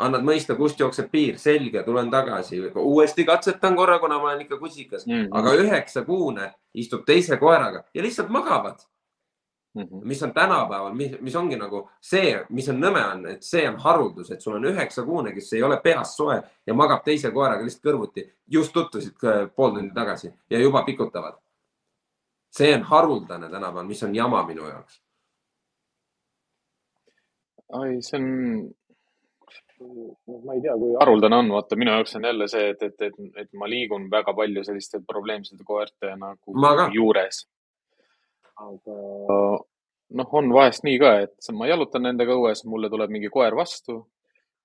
Speaker 2: Annad mõista, kust jookseb piir, selge, tulen tagasi, uuesti katsetan korra, kuna ma olen ikka kusikas mm, -hmm. aga üheksakuune istub teise koeraga ja lihtsalt magavad Mm -hmm. mis on tänapäeval, mis, ongi nagu see, mis on nõme on, et see on haruldus, et sul on üheksakuune, kes ei ole peast soe ja magab teise koeraga lihtsalt kõrvuti. just tutvusid pool tundi tagasi ja juba pikutavad. see on haruldane tänapäeval, mis on jama minu jaoks.
Speaker 1: ai, see on, ma ei tea, kui haruldane on, vaata minu jaoks on jälle see, et, et, et, et ma liigun väga palju selliste probleemsete koerte nagu juures aga noh, on vahest nii ka, et ma jalutan nendega õues, mulle tuleb mingi koer vastu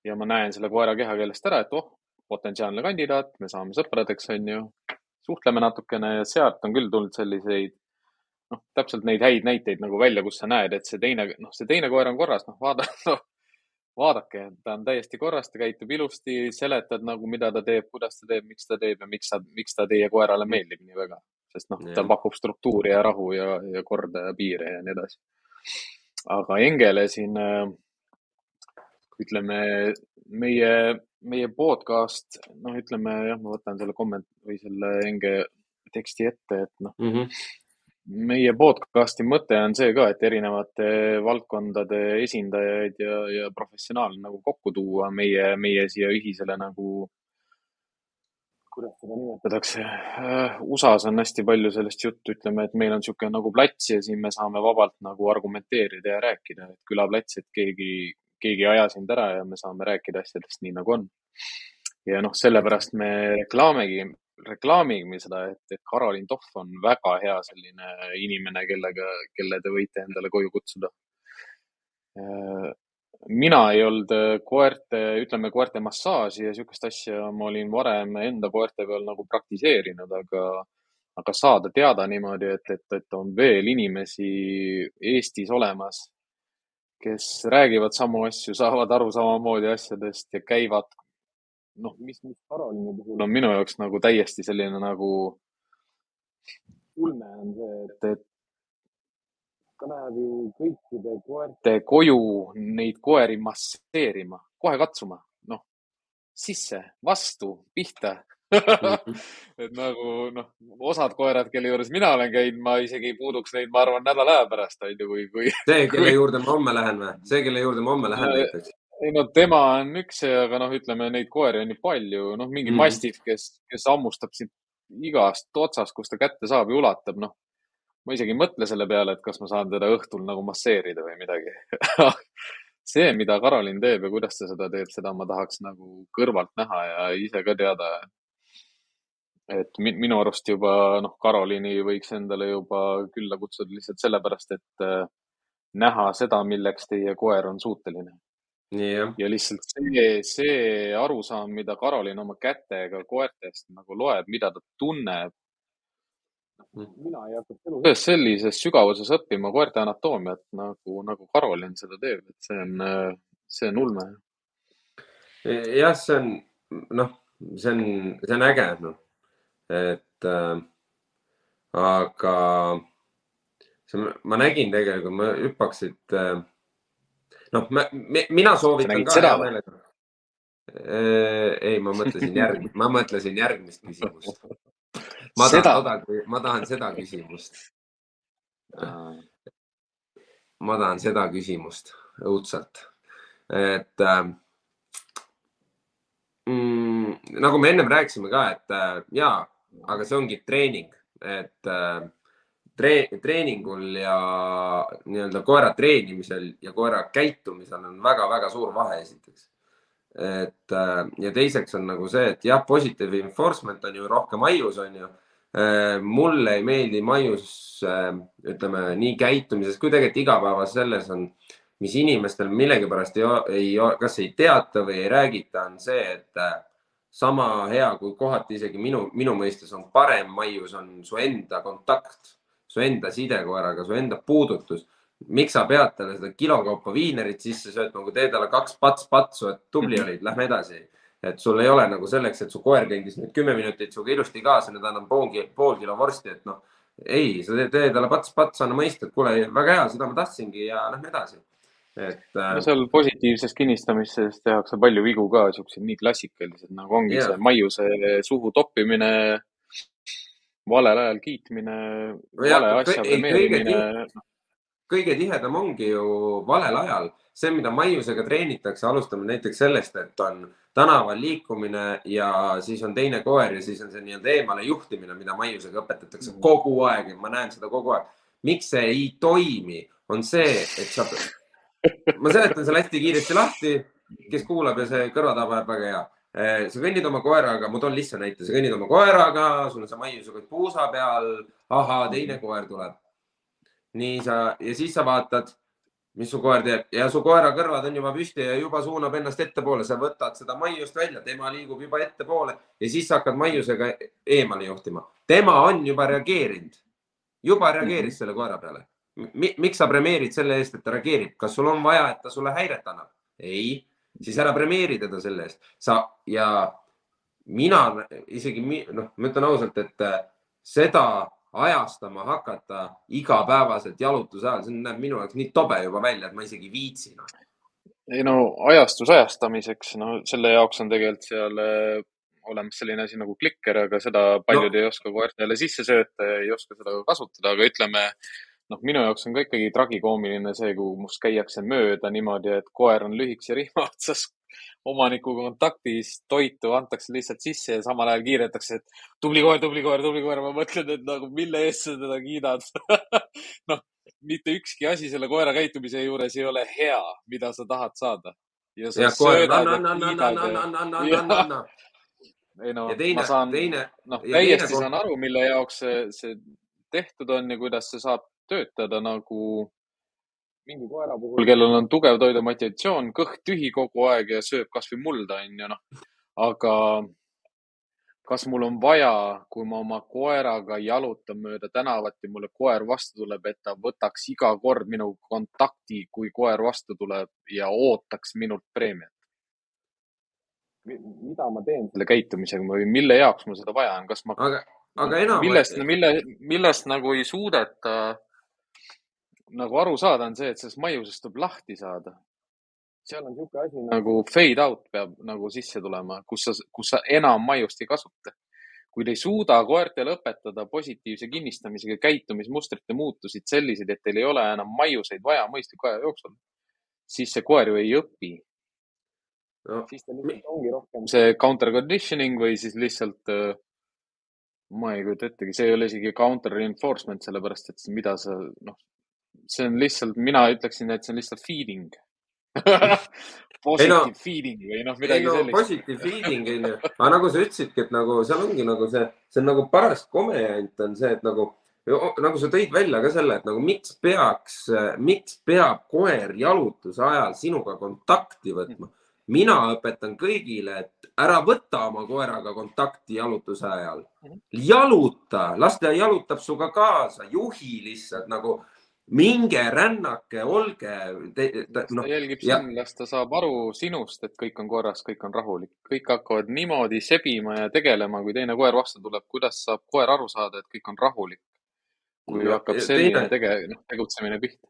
Speaker 1: ja ma näen selle koera kehakeelest ära, et oh, potentsiaalne kandidaat, me saame sõpradeks, onju. suhtleme natukene ja sealt on küll tulnud selliseid, noh, täpselt neid häid näiteid nagu välja, kus sa näed, et see teine, noh, see teine koer on korras, noh, vaada no,, vaadake, ta on täiesti korras, ta käitub ilusti, seletad nagu, mida ta teeb, kuidas ta teeb, miks ta teeb ja miks ta, miks ta teie koerale meeldib nii väga sest noh, ta pakub struktuuri ja rahu ja, ja korda ja piire ja nii edasi. aga Engele siin äh, ütleme, meie, meie podcast, noh, ütleme jah, ma võtan selle komment- või selle Enge teksti ette, et noh mm -hmm. Meie podcasti mõte on see ka, et erinevate valdkondade esindajaid ja, ja professionaale nagu kokku tuua meie, meie siia ühisele nagu kuidas seda nimetatakse uh,. USA-s on hästi palju sellest juttu, ütleme, et meil on niisugune nagu plats ja siin me saame vabalt nagu argumenteerida ja rääkida, et külaplats, et keegi, keegi ei aja sind ära ja me saame rääkida asjadest nii, nagu on. ja noh, sellepärast me reklaamigi, reklaamime seda, et, et Karolin Tohv on väga hea selline inimene, kellega, kelle te võite endale koju kutsuda. Mina ei olnud äh, koerte, ütleme koerte massaaži ja niisugust asja ma olin varem enda koerte peal nagu praktiseerinud, aga, aga saada teada niimoodi, et, et, et on veel inimesi Eestis olemas, kes räägivad samu asju, saavad aru samamoodi asjadest ja käivad, noh, mis, mis Karolini puhul on minu jaoks nagu täiesti selline nagu ulme on see, et, et ta läheb ju kõikide koerte koju neid koeri masseerima, kohe katsuma, noh, sisse, vastu, pihta et nagu noh, osad koerad, kelle juures mina olen käinud, ma isegi ei puuduks neid, ma arvan, nädala aja pärast on ju, kui, kui.
Speaker 2: see, kelle juurde ma homme lähen või? see, kelle juurde ma homme lähen näiteks?
Speaker 1: Ei no tema on üks, aga noh, ütleme neid koeri on nii palju, noh, mingi mm. mastiff, kes, kes hammustab sind igast otsast, kust ta kätte saab ja ulatab, noh ma isegi ei mõtle selle peale, et kas ma saan teda õhtul nagu masseerida või midagi see, mida Karolin teeb ja kuidas ta seda teeb, seda ma tahaks nagu kõrvalt näha ja ise ka teada. et minu arust juba noh, Karolini võiks endale juba külla kutsuda lihtsalt sellepärast, et äh, näha seda, milleks teie koer on suuteline.
Speaker 2: Yeah.
Speaker 1: ja lihtsalt see, see arusaam, mida Karolin oma kätega koertest nagu loeb, mida ta tunneb, Mm. mina ei hakanud elu sees sellises sügavuses õppima koerte anatoomiat nagu, nagu Karolin seda teeb, et see on, see on ulme.
Speaker 2: jah, see on, noh, see on, see on äge, noh, et äh, aga see, ma nägin tegelikult, ma hüppaks siit äh,. Noh, mina soovitan ka hea meelega. Äh, ei, ma mõtlesin järgmist, ma mõtlesin järgmist küsimust. Ma tahan, ma tahan seda küsimust. ma tahan seda küsimust õudselt, et äh, mm, nagu me ennem rääkisime ka, et äh, ja, aga see ongi treening, et äh, tre treeningul ja nii-öelda koera treenimisel ja koera käitumisel on väga-väga suur vahe esiteks. Et äh, ja teiseks on nagu see, et jah, positive enforcement on ju rohkem aius, on ju. Äh, mulle ei meeldi maius, äh, ütleme nii käitumises kui tegelikult igapäevas selles on, mis inimestel millegipärast ei, ei, kas ei teata või ei räägita, on see, et sama hea kui kohati isegi minu, minu mõistes on parem maius on su enda kontakt, su enda side koeraga, su enda puudutus. miks sa pead talle seda kilokaupa viinerit sisse söötma, kui tee talle kaks pats-patsu, et tubli olid, lähme edasi et sul ei ole nagu selleks, et su koer kõndis nüüd kümme minutit sinuga ilusti kaasa, nüüd annab pool, pool kilo vorsti, et noh, ei, sa teed talle pats-pats, anna mõista, et kuule, väga hea, seda ma tahtsingi ja lähme edasi. et
Speaker 1: äh.... no seal positiivses kinnistamises tehakse palju vigu ka, siuksed nii klassikalised nagu ongi yeah. see maiuse suhu toppimine, valel ajal kiitmine, vale asja premeerimine.
Speaker 2: kõige tihedam ongi ju valel ajal, see, mida maiusega treenitakse, alustame näiteks sellest, et on tänaval liikumine ja siis on teine koer ja siis on see nii-öelda eemale juhtimine, mida maiusega õpetatakse mm. kogu aeg ja ma näen seda kogu aeg. miks see ei toimi, on see, et sa, ma seletan selle hästi kiiresti lahti, kes kuulab ja see kõrvatabe jääb väga hea. Eh, sa kõnnid oma koeraga, ma toon lihtsa näite, sa kõnnid oma koeraga, sul on see maiusega puusa peal, ahaa, teine koer tuleb. nii sa ja siis sa vaatad mis su koer teeb ja su koera kõrvad on juba püsti ja juba suunab ennast ettepoole, sa võtad seda maiust välja, tema liigub juba ettepoole ja siis hakkad maiusega eemale juhtima. tema on juba reageerinud, juba reageeris mm -hmm. selle koera peale Mi. miks sa premeerid selle eest, et ta reageerib, kas sul on vaja, et ta sulle häiret annab? ei, siis ära premeeri teda selle eest. sa ja mina isegi noh, ma ütlen ausalt, et äh, seda ajastama hakata igapäevaselt jalutuse ajal, see näeb minu jaoks nii tobe juba välja, et ma isegi ei viitsi no..
Speaker 1: ei no ajastus ajastamiseks, no selle jaoks on tegelikult seal äh, olemas selline asi nagu klikker, aga seda paljud no. ei oska koertele sisse sööta ja ei oska seda kasutada, aga ütleme noh, minu jaoks on ka ikkagi tragikoomiline see, kui must käiakse mööda niimoodi, et koer on lühikese rihma otsas omanikuga kontaktis, toitu antakse lihtsalt sisse ja samal ajal kiidetakse, et tubli koer, tubli koer, tubli koer. ma mõtlen, et nagu mille eest sa teda kiidad noh, mitte ükski asi selle koera käitumise juures ei ole hea, mida sa tahad saada.
Speaker 2: ja sa ja, söödad ja kiidad.
Speaker 1: ei no, ma saan, noh, täiesti saan aru, mille jaoks see, see tehtud on ja kuidas see saab töötada nagu mingi koera puhul, kellel on tugev toidumotivatsioon, kõht tühi kogu aeg ja sööb kasvõi mulda, onju, noh. aga kas mul on vaja, kui ma oma koeraga jalutan mööda tänavat ja mulle koer vastu tuleb, et ta võtaks iga kord minu kontakti, kui koer vastu tuleb ja ootaks minult preemiat? mida ma teen selle käitumisega või mille jaoks mul seda vaja on, kas ma
Speaker 2: aga aga enam.
Speaker 1: millest, mille, millest nagu ei suudeta nagu aru saada, on see, et sellest maiusest tuleb lahti saada. seal on niisugune asi nagu fade out peab nagu sisse tulema, kus sa, kus sa enam maiust ei kasuta. kui te ei suuda koertele õpetada positiivse kinnistamisega käitumismustrite muutusid selliseid, et teil ei ole enam maiuseid vaja mõistliku aja jooksul, siis see koer ju ei õpi no.. siis ta lihtsalt ongi rohkem see counter conditioning või siis lihtsalt äh, ma ei kujuta ettegi, see ei ole isegi counter reinforcement, sellepärast et mida sa, noh, see on lihtsalt, mina ütleksin, et see on lihtsalt feeding Positive no, feeding või noh, midagi no, sellist.
Speaker 2: Positive feeding on ju, aga nagu sa ütlesidki, et nagu seal ongi nagu see, see on nagu paras komejant on see, et nagu, nagu sa tõid välja ka selle, et nagu miks peaks, miks peab koer jalutuse ajal sinuga kontakti võtma mina õpetan kõigile, et ära võta oma koeraga kontakti jalutuse ajal. Mhm. jaluta, las ta jalutab sinuga kaasa, juhi lihtsalt nagu minge rännake, olge.
Speaker 1: No, ta jälgib ja... sind, las ta saab aru sinust, et kõik on korras, kõik on rahulik, kõik hakkavad niimoodi sebima ja tegelema, kui teine koer vastu tuleb, kuidas saab koer aru saada, et kõik on rahulik. kui ja, hakkab selline tege-, noh, tegutsemine pihta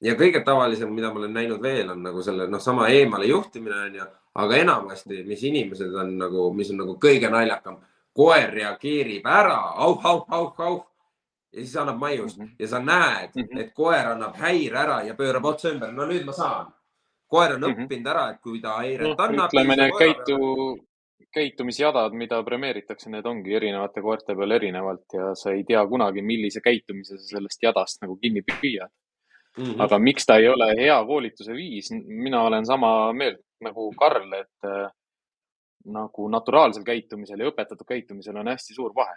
Speaker 2: ja kõige tavalisem, mida ma olen näinud veel, on nagu selle noh, sama eemale juhtimine on ju, aga enamasti, mis inimesed on nagu, mis on nagu kõige naljakam, koer reageerib ära, auh, auh, auh, auh ja siis annab maiust mm -hmm. ja sa näed mm, -hmm. et koer annab häire ära ja pöörab otsa ümber. no nüüd ma saan. koer on mm -hmm. õppinud ära, et kui ta häiret no, annab.
Speaker 1: ütleme, need käitu, käitumisjadad, mida premeeritakse, need ongi erinevate koerte peal erinevalt ja sa ei tea kunagi, millise käitumise sa sellest jadast nagu kinni püüad mm. -hmm. aga miks ta ei ole hea koolituse viis, mina olen sama meelt nagu Karl, et äh, nagu naturaalsel käitumisel ja õpetatud käitumisel on hästi suur vahe.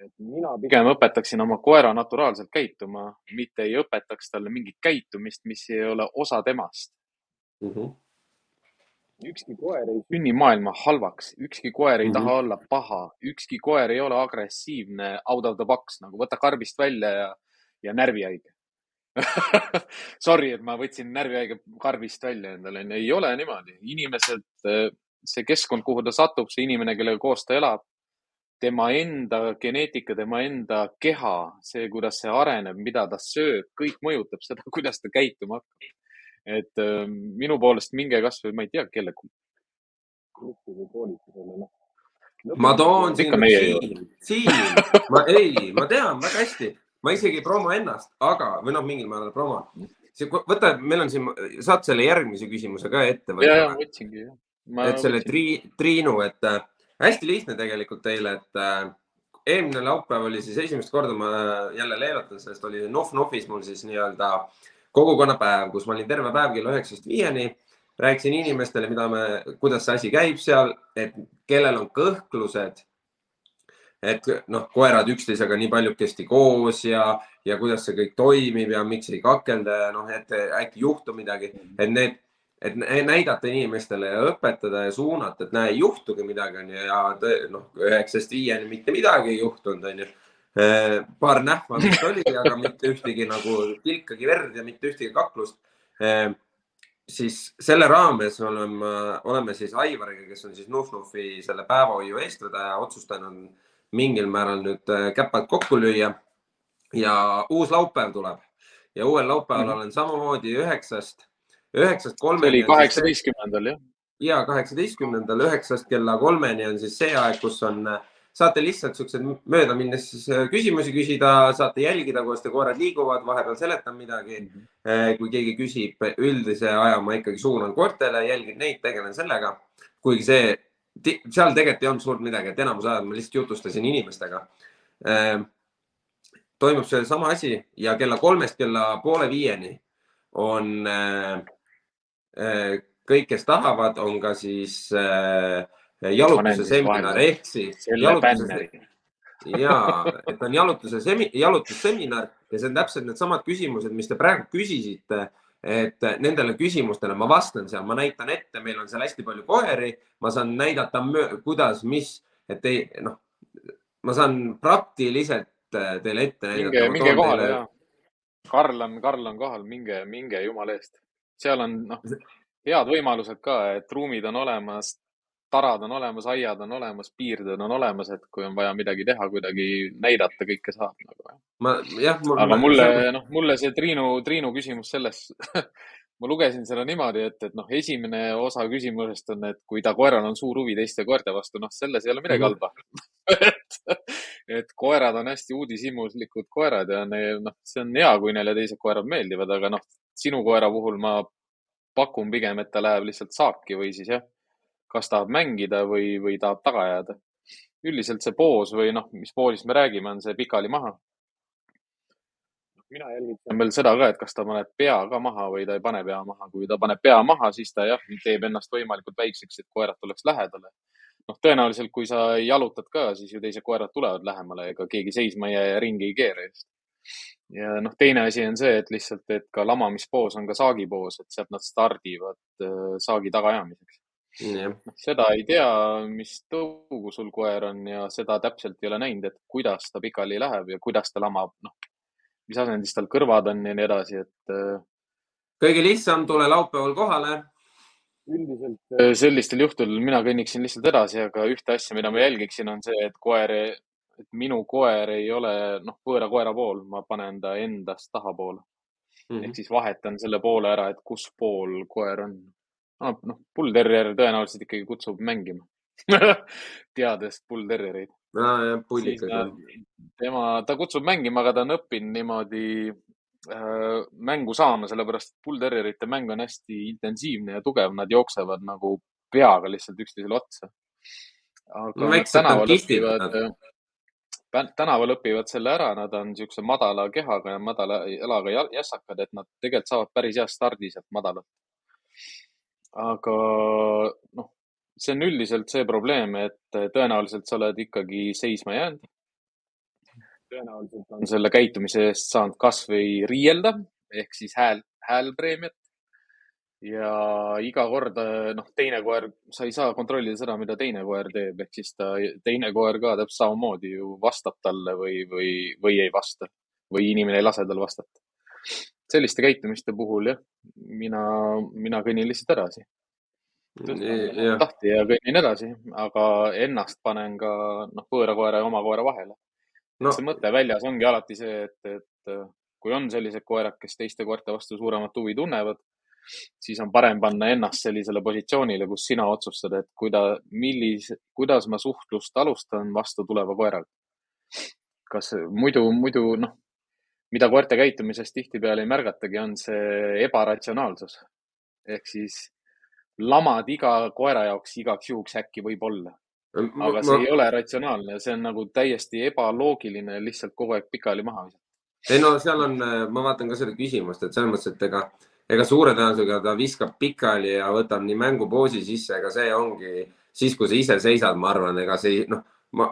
Speaker 1: Et mina pigem õpetaksin oma koera naturaalselt käituma, mitte ei õpetaks talle mingit käitumist, mis ei ole osa temast mm. -hmm ükski koer ei sünni maailma halvaks, ükski koer ei mm -hmm. taha olla paha, ükski koer ei ole agressiivne out of the box, nagu võta karbist välja ja, ja närvihaige. Sorry, et ma võtsin närvihaige karbist välja endale, ei ole niimoodi. inimesed, see keskkond, kuhu ta satub, see inimene, kellega koos ta elab, tema enda geneetika, tema enda keha, see, kuidas see areneb, mida ta sööb, kõik mõjutab seda, kuidas ta käituma hakkab. et äh, minu poolest minge kasvõi, ma ei tea, kelle gruppi või koolitusele, noh.
Speaker 2: ma toon sind siin, siin, ma ei, ma tean väga hästi ma isegi ei promo ennast, aga, või noh, mingil määral promo. võta, meil on siin, saad selle järgmise küsimuse ka ette
Speaker 1: võtta? ja, ja võtsingi.
Speaker 2: et selle tri, Triinu, et äh, hästi lihtne tegelikult teile, et äh, eelmine laupäev oli siis esimest korda ma jälle leevetan, sest oli Nuf-Nufis mul siis nii-öelda kogukonnapäev, kus ma olin terve päev kella üheksast viieni. Rääkisin inimestele, mida me, kuidas see asi käib seal, et kellel on kõhklused. Et noh, koerad üksteisega nii paljukesti koos ja, ja kuidas see kõik toimib ja miks ei kakelda ja noh, et äkki juhtub midagi, et need, et näidata inimestele ja õpetada ja suunata, et näe, ei juhtugi midagi onju ja noh, üheksast viieni mitte midagi ei juhtunud onju. paar nähvamist oli, aga mitte ühtegi nagu tilkagi verd ja mitte ühtegi kaklust siis selle raames oleme, oleme siis Aivariga, kes on siis Nuf-Nufi selle päevahoiu eestvedaja, otsustanud mingil määral nüüd äh, käpad kokku lüüa. ja uus laupäev tuleb ja uuel laupäeval mm -hmm. olen samamoodi üheksast, üheksast kolmeni.
Speaker 1: see oli kaheksateistkümnendal jah?
Speaker 2: ja kaheksateistkümnendal üheksast kella kolmeni on siis see aeg, kus on äh, saate lihtsalt siuksed mööda minnes siis äh, küsimusi küsida, saate jälgida, kuidas te koerad liiguvad, vahepeal seletan midagi mm. -hmm. kui keegi küsib, üldise aja ma ikkagi suunan koertele, jälgin neid, tegelen sellega. kuigi see, seal tegelikult ei olnud suurt midagi, et enamus ajal ma lihtsalt jutustasin inimestega äh, toimub seesama asi ja kella kolmest kella poole viieni on äh, äh, kõik, kes tahavad, on ka siis äh, jalutuse seminar ehk siis. ja, et on jalutuse semi-, jalutusseminar ja see on täpselt needsamad küsimused, mis te praegu küsisite. et nendele küsimustele ma vastan seal, ma näitan ette, meil on seal hästi palju koeri, ma saan näidata, kuidas, mis, et ei noh, ma saan praktiliselt teile ette
Speaker 1: näidata. minge, minge kohale teile... ja. Karl on, Karl on kohal, minge, minge jumala eest. Seal on noh, head võimalused ka, et ruumid on olemas, tarad on olemas, aiad on olemas, piirded on olemas, et kui on vaja midagi teha, kuidagi näidata, kõike saab nagu.
Speaker 2: ma jah
Speaker 1: aga mulle, noh, mulle see Triinu, Triinu küsimus selles ma lugesin seda niimoodi, et, et noh, esimene osa küsimusest on, et kui ta koeral on suur huvi teiste koerte vastu, noh, selles ei ole midagi halba et, et koerad on hästi uudishimuslikud koerad ja neil, noh, see on hea, kui neile teised koerad meeldivad, aga noh, sinu koera puhul ma pakun pigem, et ta läheb lihtsalt saaki või siis jah kas tahab mängida või, või tahab taga jääda. üldiselt see poos või noh, mis poosist me räägime, on see pikali maha. mina jälgitan veel seda ka, et kas ta paneb pea ka maha või ta ei pane pea maha. kui ta paneb pea maha, siis ta jah, teeb ennast võimalikult väikseks, et koerad tuleks lähedale. noh, tõenäoliselt, kui sa jalutad ka, siis ju teised koerad tulevad lähemale, ega keegi seisma ei jää ja ringi ei keera just ja noh, teine asi on see, et lihtsalt, et ka lamamispoos on ka saagipoos, et sealt nad stardivad äh, saagi tagaajamiseks
Speaker 2: Yeah.
Speaker 1: Noh, seda ei tea, mis tõugu sul koer on ja seda täpselt ei ole näinud, et kuidas ta pikali läheb ja kuidas ta lamab, noh, mis asendis tal kõrvad on ja nii edasi, et. Äh,
Speaker 2: kõige lihtsam, tule laupäeval kohale.
Speaker 1: üldiselt äh, sellistel juhtudel mina kõnniksin lihtsalt edasi, aga ühte asja, mida ma jälgiksin, on see, et koer, et minu koer ei ole noh, võõra koera pool, ma panen ta endast tahapoole mm. -hmm. ehk siis vahetan selle poole ära, et kus pool koer on noh, bullterrier tõenäoliselt ikkagi kutsub mängima teades bullterriereid
Speaker 2: no,. jah, pull
Speaker 1: ikkagi. tema, ta kutsub mängima, aga ta on õppinud niimoodi äh, mängu saama, sellepärast bullterrierite mäng on hästi intensiivne ja tugev, nad jooksevad nagu peaga lihtsalt üksteisele otsa. aga no, tänaval õpivad, tänaval õpivad selle ära, nad on niisuguse madala kehaga ja madala jalaga jässakad, et nad tegelikult saavad päris hea stardi sealt madalalt aga noh, see on üldiselt see probleem, et tõenäoliselt sa oled ikkagi seisma jäänud. tõenäoliselt on selle käitumise eest saanud kasvõi riielda ehk siis hääl, häälpreemiat. Ja iga kord, noh, teine koer, sa ei saa kontrollida seda, mida teine koer teeb, ehk siis ta, teine koer ka täpselt samamoodi ju vastab talle või, või, või ei vasta või inimene ei lase tal vastata. Selliste käitumiste puhul jah, mina, mina kõnnin lihtsalt edasi. tahti ja kõnnin edasi, aga ennast panen ka noh, võõra koera ja oma koera vahele. No.. see mõte väljas ongi alati see, et, et kui on sellised koerad, kes teiste koerte vastu suuremat huvi tunnevad, siis on parem panna ennast sellisele positsioonile, kus sina otsustad, et kuida-, millise, kuidas ma suhtlust alustan vastu tuleva koeraga. kas muidu, muidu noh, mida koerte käitumises tihtipeale ei märgatagi, on see ebaratsionaalsus. ehk siis lamad iga koera jaoks igaks juhuks äkki võib-olla. aga see ma... ei ole ratsionaalne, see on nagu täiesti ebaloogiline lihtsalt kogu aeg pikali maha visata.
Speaker 2: ei no seal on, ma vaatan ka seda küsimust, et selles mõttes, et ega, ega suure tõenäosusega ta viskab pikali ja võtab nii mängupoosi sisse, ega see ongi siis, kui sa ise seisad, ma arvan, ega see noh, ma,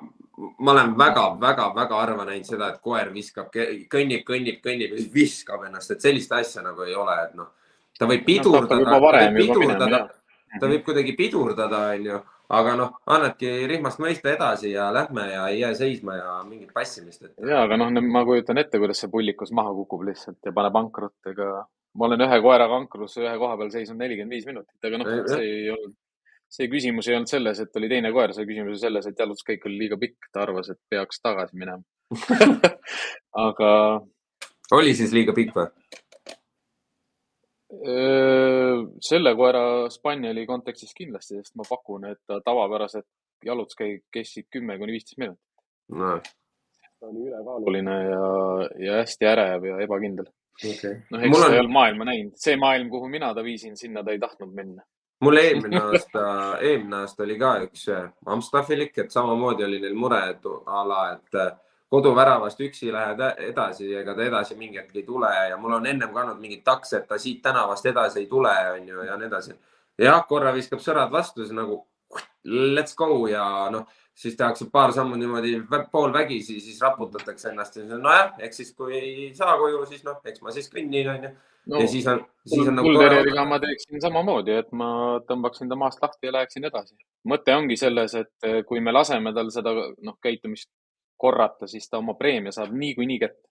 Speaker 2: ma olen väga-väga-väga harva näinud seda, et koer viskab, kõnnib, kõnnib, kõnnib ja siis viskab ennast, et sellist asja nagu ei ole, et noh, ta võib pidurdada no,, ta võib pidurdada, ta võib kuidagi pidurdada, onju, aga noh, annadki rihmast mõista edasi ja lähme ja ei jää seisma ja mingit passimist et....
Speaker 1: ja, aga noh, ma kujutan ette, kuidas see pullikus maha kukub lihtsalt ja paneb ankrut, ega ma olen ühe koeraga ankrus ühe koha peal seisnud nelikümmend viis minutit, aga noh, see ei olnud see küsimus ei olnud selles, et oli teine koer, see küsimus oli selles, et jalutuskäik oli liiga pikk, ta arvas, et peaks tagasi minema aga.
Speaker 2: oli siis liiga pikk või?
Speaker 1: selle koera Spanieli kontekstis kindlasti, sest ma pakun, et ta tavapäraselt jalutuskäik kestsid kümme kuni viisteist minutit
Speaker 2: no,.
Speaker 1: ta oli ülekaaluline ja, ja hästi ärev ja ebakindel
Speaker 2: okay..
Speaker 1: noh, eks ta on... ei olnud maailma näinud, see maailm, kuhu mina ta viisin, sinna ta ei tahtnud minna.
Speaker 2: mul eelmine aasta eelmine aasta oli ka üks äh, Amstaffilik, et samamoodi oli neil mure, et a la, et äh, koduväravast üksi lähed edasi, ega ta edasi mingi hetk ei tule ja mul on ennem ka olnud mingid taks, et ta siit tänavast edasi ei tule, onju, ja nii edasi. jah, korra viskab sõrad vastu, siis nagu let's go ja noh, siis tehakse paar sammu niimoodi poolvägisi, siis raputatakse ennast ja nojah, eks siis, kui ei saa koju, siis noh, eks ma siis kõnnin, onju.
Speaker 1: No, ja siis on, siis on nagu. Kuldereriga ma teeksin samamoodi, et ma tõmbaksin ta maast lahti ja läheksin edasi. mõte ongi selles, et kui me laseme tal seda noh, käitumist korrata, siis ta oma preemia saab niikuinii kätte.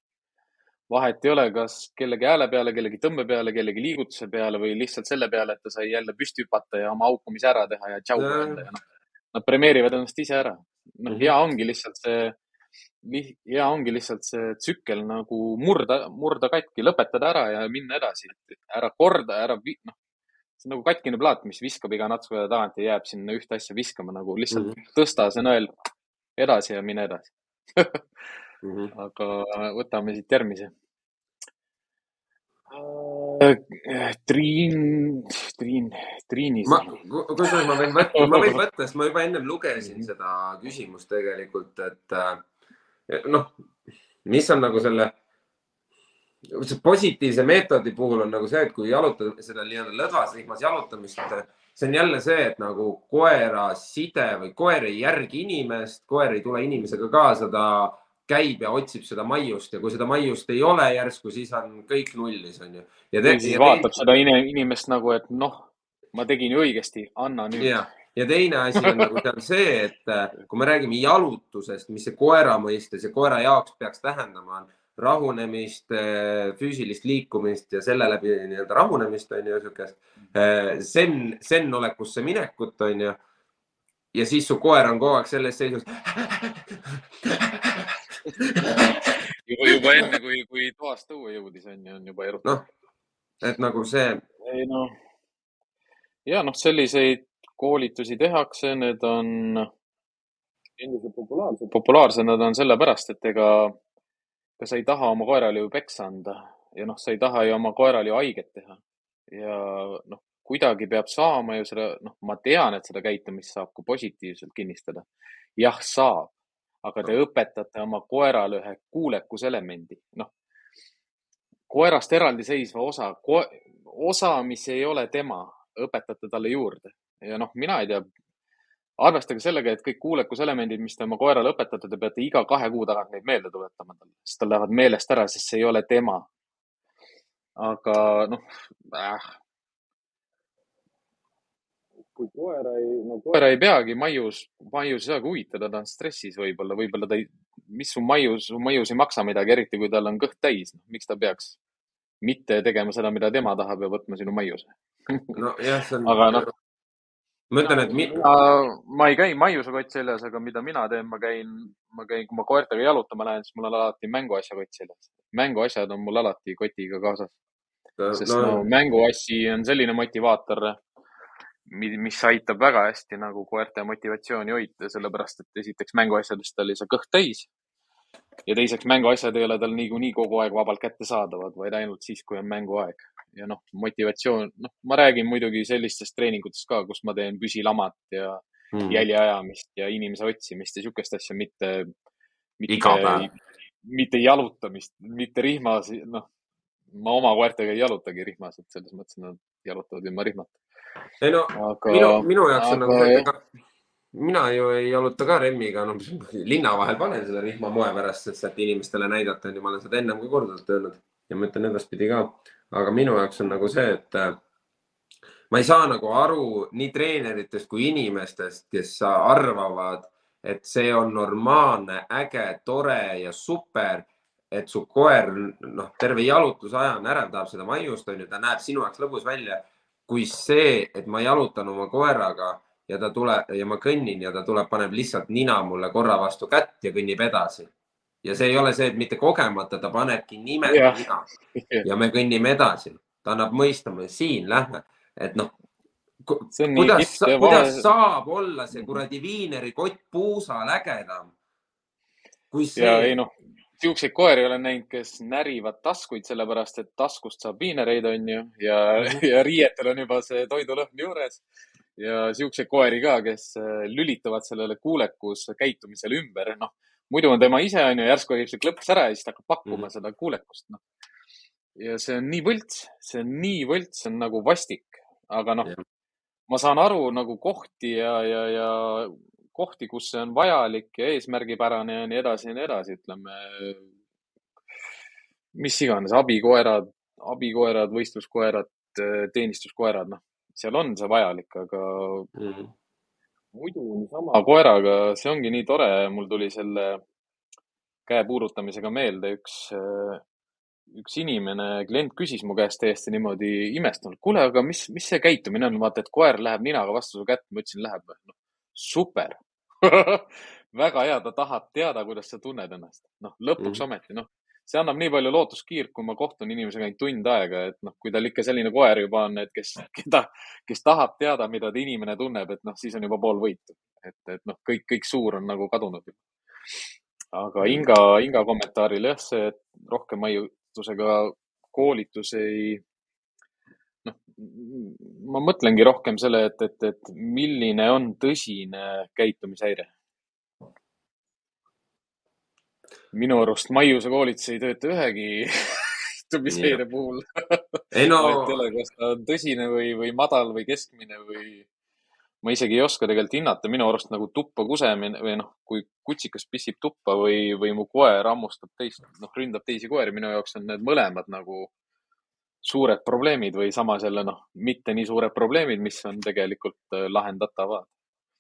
Speaker 1: vahet ei ole, kas kellegi hääle peale, kellegi tõmbe peale, kellegi liigutuse peale või lihtsalt selle peale, et ta sai jälle püsti hüpata ja oma haukumise ära teha ja tšau öelda ja noh, nad premeerivad ennast ise ära. noh, mhm. hea ongi lihtsalt see, hea ongi lihtsalt see tsükkel nagu murda, murda katki, lõpetada ära ja minna edasi. ära korda, ära, noh, see on nagu katkine plaat, mis viskab iga natuke tagant ja jääb sinna ühte asja viskama, nagu lihtsalt mm -hmm. tõsta see nõel edasi ja mine edasi mm. -hmm. aga võtame siit järgmise. Äh, Triin, Triin, Triinis.
Speaker 2: kusjuures ma võin võtta, ma võin võtta, sest ma juba ennem lugesin seda küsimust tegelikult, et äh, noh, mis on nagu selle positiivse meetodi puhul on nagu see, et kui jalutada seda nii-öelda lõdvasrihmas jalutamist, see on jälle see, et nagu koera side või koer ei järgi inimest, koer ei tule inimesega kaasa, ta käib ja otsib seda maiust ja kui seda maiust ei ole järsku, siis on kõik nullis, onju.
Speaker 1: ja te, siis ja vaatab te... seda inimest nagu, et noh, ma tegin ju õigesti, anna nüüd.
Speaker 2: ja teine asi on nagu seal see, et kui me räägime jalutusest, mis see koera mõistes ja koera jaoks peaks tähendama, on rahunemist, eh, füüsilist liikumist ja selle läbi nii-öelda rahunemist on ju siukest eh, zen, zen-olekusse minekut on ju. ja siis su koer on kogu aeg selles seisus.
Speaker 1: juba, juba enne, kui, kui toast õue jõudis, on ju, on juba erutatud.
Speaker 2: noh, et nagu see.
Speaker 1: ei noh, ja noh, selliseid koolitusi tehakse, need on endiselt populaarsed. populaarsed nad on sellepärast, et ega aga sa ei taha oma koerale ju peksa anda ja noh, sa ei taha ju oma koerale ju haiget teha. ja noh, kuidagi peab saama ju seda, noh, ma tean, et seda käitumist saab ka positiivselt kinnistada. jah, saab, aga te õpetate oma koerale ühe kuulekuselemendi, noh, koerast eraldiseisva osa ko, osa, mis ei ole tema, õpetate talle juurde ja noh, mina ei tea, arvestage sellega, et kõik kuulekuselemendid, mis te oma koerale õpetate, te peate iga kahe kuu tagant neid meelde tuletama talle, sest tal lähevad meelest ära, sest see ei ole tema. aga noh äh., kui koer ei, no koer ei peagi maius, maius ei saagi huvitada, ta on stressis võib-olla, võib-olla ta ei, mis su maius, su maius ei maksa midagi, eriti kui tal on kõht täis, noh, miks ta peaks mitte tegema seda, mida tema tahab ja võtma sinu maiuse
Speaker 2: nojah, see on.
Speaker 1: aga noh,
Speaker 2: ma ütlen, et mi....
Speaker 1: ma ei käi maiuse kott seljas, aga mida mina teen, ma käin, ma käin, kui ma koertega jalutama lähen, siis mul on alati mänguasja kott seljas. mänguasjad on mul alati kotiga kaasas. sest no, no mänguasi on selline motivaator, mis aitab väga hästi nagu koerte motivatsiooni hoida, sellepärast et esiteks mänguasjadest oli see kõht täis. ja teiseks mänguasjad ei ole tal niikuinii kogu aeg vabalt kättesaadavad, vaid ainult siis, kui on mänguaeg ja noh, motivatsioon, noh, ma räägin muidugi sellistest treeningutest ka, kus ma teen püsilamat ja mm. jäljeajamist ja inimese otsimist ja sihukest asja, mitte, mitte, mitte jalutamist, mitte rihmas, noh, ma oma koertega ei jalutagi rihmas, et selles mõttes nad jalutavad ilma rihmata.
Speaker 2: Ei no aga, minu, minu jaoks on nagu see, ega mina ju ei jaluta ka remmiga, no linna vahel panen seda rihma moe pärast, sest et inimestele näidata on ju, ma olen seda ennem ka korduvalt öelnud ja ma ütlen edaspidi ka. Aga minu jaoks on nagu see, et äh, ma ei saa nagu aru nii treeneritest kui inimestest, kes arvavad, et see on normaalne, äge, tore ja super, et su koer noh, terve jalutusaja on ärev, tahab seda maiust, on ju, ta näeb sinu jaoks lõbus välja, kui see, et ma jalutan oma koeraga ja ta tuleb ja ma kõnnin ja ta tuleb, paneb lihtsalt nina mulle korra vastu kätt ja kõnnib edasi ja see ei ole see, et mitte kogemata ta panebki nime yeah. nina ja me kõnnime edasi, ta annab mõistma, siin lähme, et noh, kuidas, kuidas saab olla see kuradi viineri kott puusal ägedam?
Speaker 1: kui see. ja noh, siukseid koeri olen näinud, kes närivad taskuid sellepärast, et taskust saab viinereid, onju, ja, ja riietel on juba see toidulõhn juures. ja siukseid koeri ka, kes äh, lülitavad sellele kuulekus käitumisele ümber, noh muidu on tema ise, onju, järsku hoiab see klõps ära ja siis ta hakkab pakkuma mm. seda kuulekust, noh. ja see on nii võlts, see on nii võlts, see on nagu vastik, aga noh, ma saan aru nagu kohti ja, ja, ja kohti, kus see on vajalik ja eesmärgipärane ja nii edasi ja nii edasi, ütleme. mis iganes, abikoerad, abikoerad, võistluskoerad, teenistuskoerad, noh, seal on see vajalik, aga mm -hmm muidu niisama koeraga, see ongi nii tore, mul tuli selle käe puudutamisega meelde üks, üks inimene, klient küsis mu käest täiesti niimoodi imestunult, kuule, aga mis, mis see käitumine on, vaata, et koer läheb ninaga vastu su kätt, ma ütlesin, läheb no,. super väga hea, ta tahab teada, kuidas sa tunned ennast. noh, lõpuks mm -hmm. ometi, noh, see annab nii palju lootuskiirt, kui ma kohtun inimesega ainult tund aega, et noh, kui tal ikka selline koer juba on, et kes, keda, kes tahab teada, mida ta inimene tunneb, et noh, siis on juba pool võitu. et, et noh, kõik, kõik suur on nagu kadunud. aga Inga, Inga kommentaarile jah, see rohkem maiutusega koolitus ei, noh, ma mõtlengi rohkem selle, et, et, et milline on tõsine käitumishäire minu arust Maiuse koolitus ei tööta ühegi istumisseire puhul ei no. vahet ei ole, kas ta on tõsine või, või madal või keskmine või ma isegi ei oska tegelikult hinnata, minu arust nagu tuppa kusemine või noh, kui kutsikas pissib tuppa või, või mu koer hammustab teist, noh, ründab teisi koeri, minu jaoks on need mõlemad nagu suured probleemid või samas jälle noh, mitte nii suured probleemid, mis on tegelikult äh, lahendatavad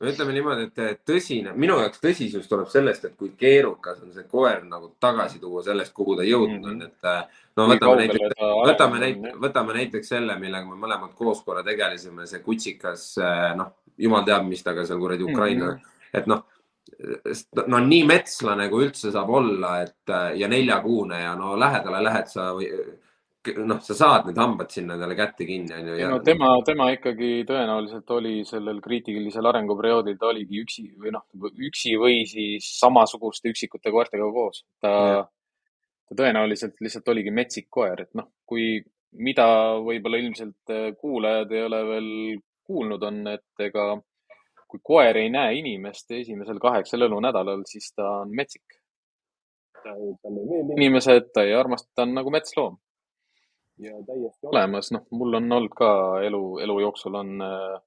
Speaker 2: ütleme niimoodi, et tõsine, minu jaoks tõsisus tuleb sellest, et kui keerukas on see koer nagu tagasi tuua sellest, kuhu ta jõudnud on, mhm. et äh, no võtame näiteks, võtame näiteks, võtame näiteks selle, millega me mõlemad koos korra tegelesime, see kutsikas, äh, noh, jumal teab, mis temaga seal kuradi Ukraina mm, -hmm. et noh, no nii metslane, kui üldse saab olla, et ja neljakuune ja no lähedale lähed sa või noh, sa saad need hambad sinna talle kätte kinni, on
Speaker 1: ju. no tema, tema ikkagi tõenäoliselt oli sellel kriitilisel arenguperioodil, ta oligi üksi või noh, üksi või siis samasuguste üksikute koertega koos. ta, ta tõenäoliselt lihtsalt oligi metsik koer, et noh, kui, mida võib-olla ilmselt äh, kuulajad ei ole veel kuulnud, on, et ega kui koer ei näe inimest esimesel kaheksal elunädalal, siis ta on metsik. talle ei meeldi inimesed, ta ei armasta, ta on nagu metsloom ja täiesti olemas, noh, mul on olnud ka elu, elu jooksul on äh,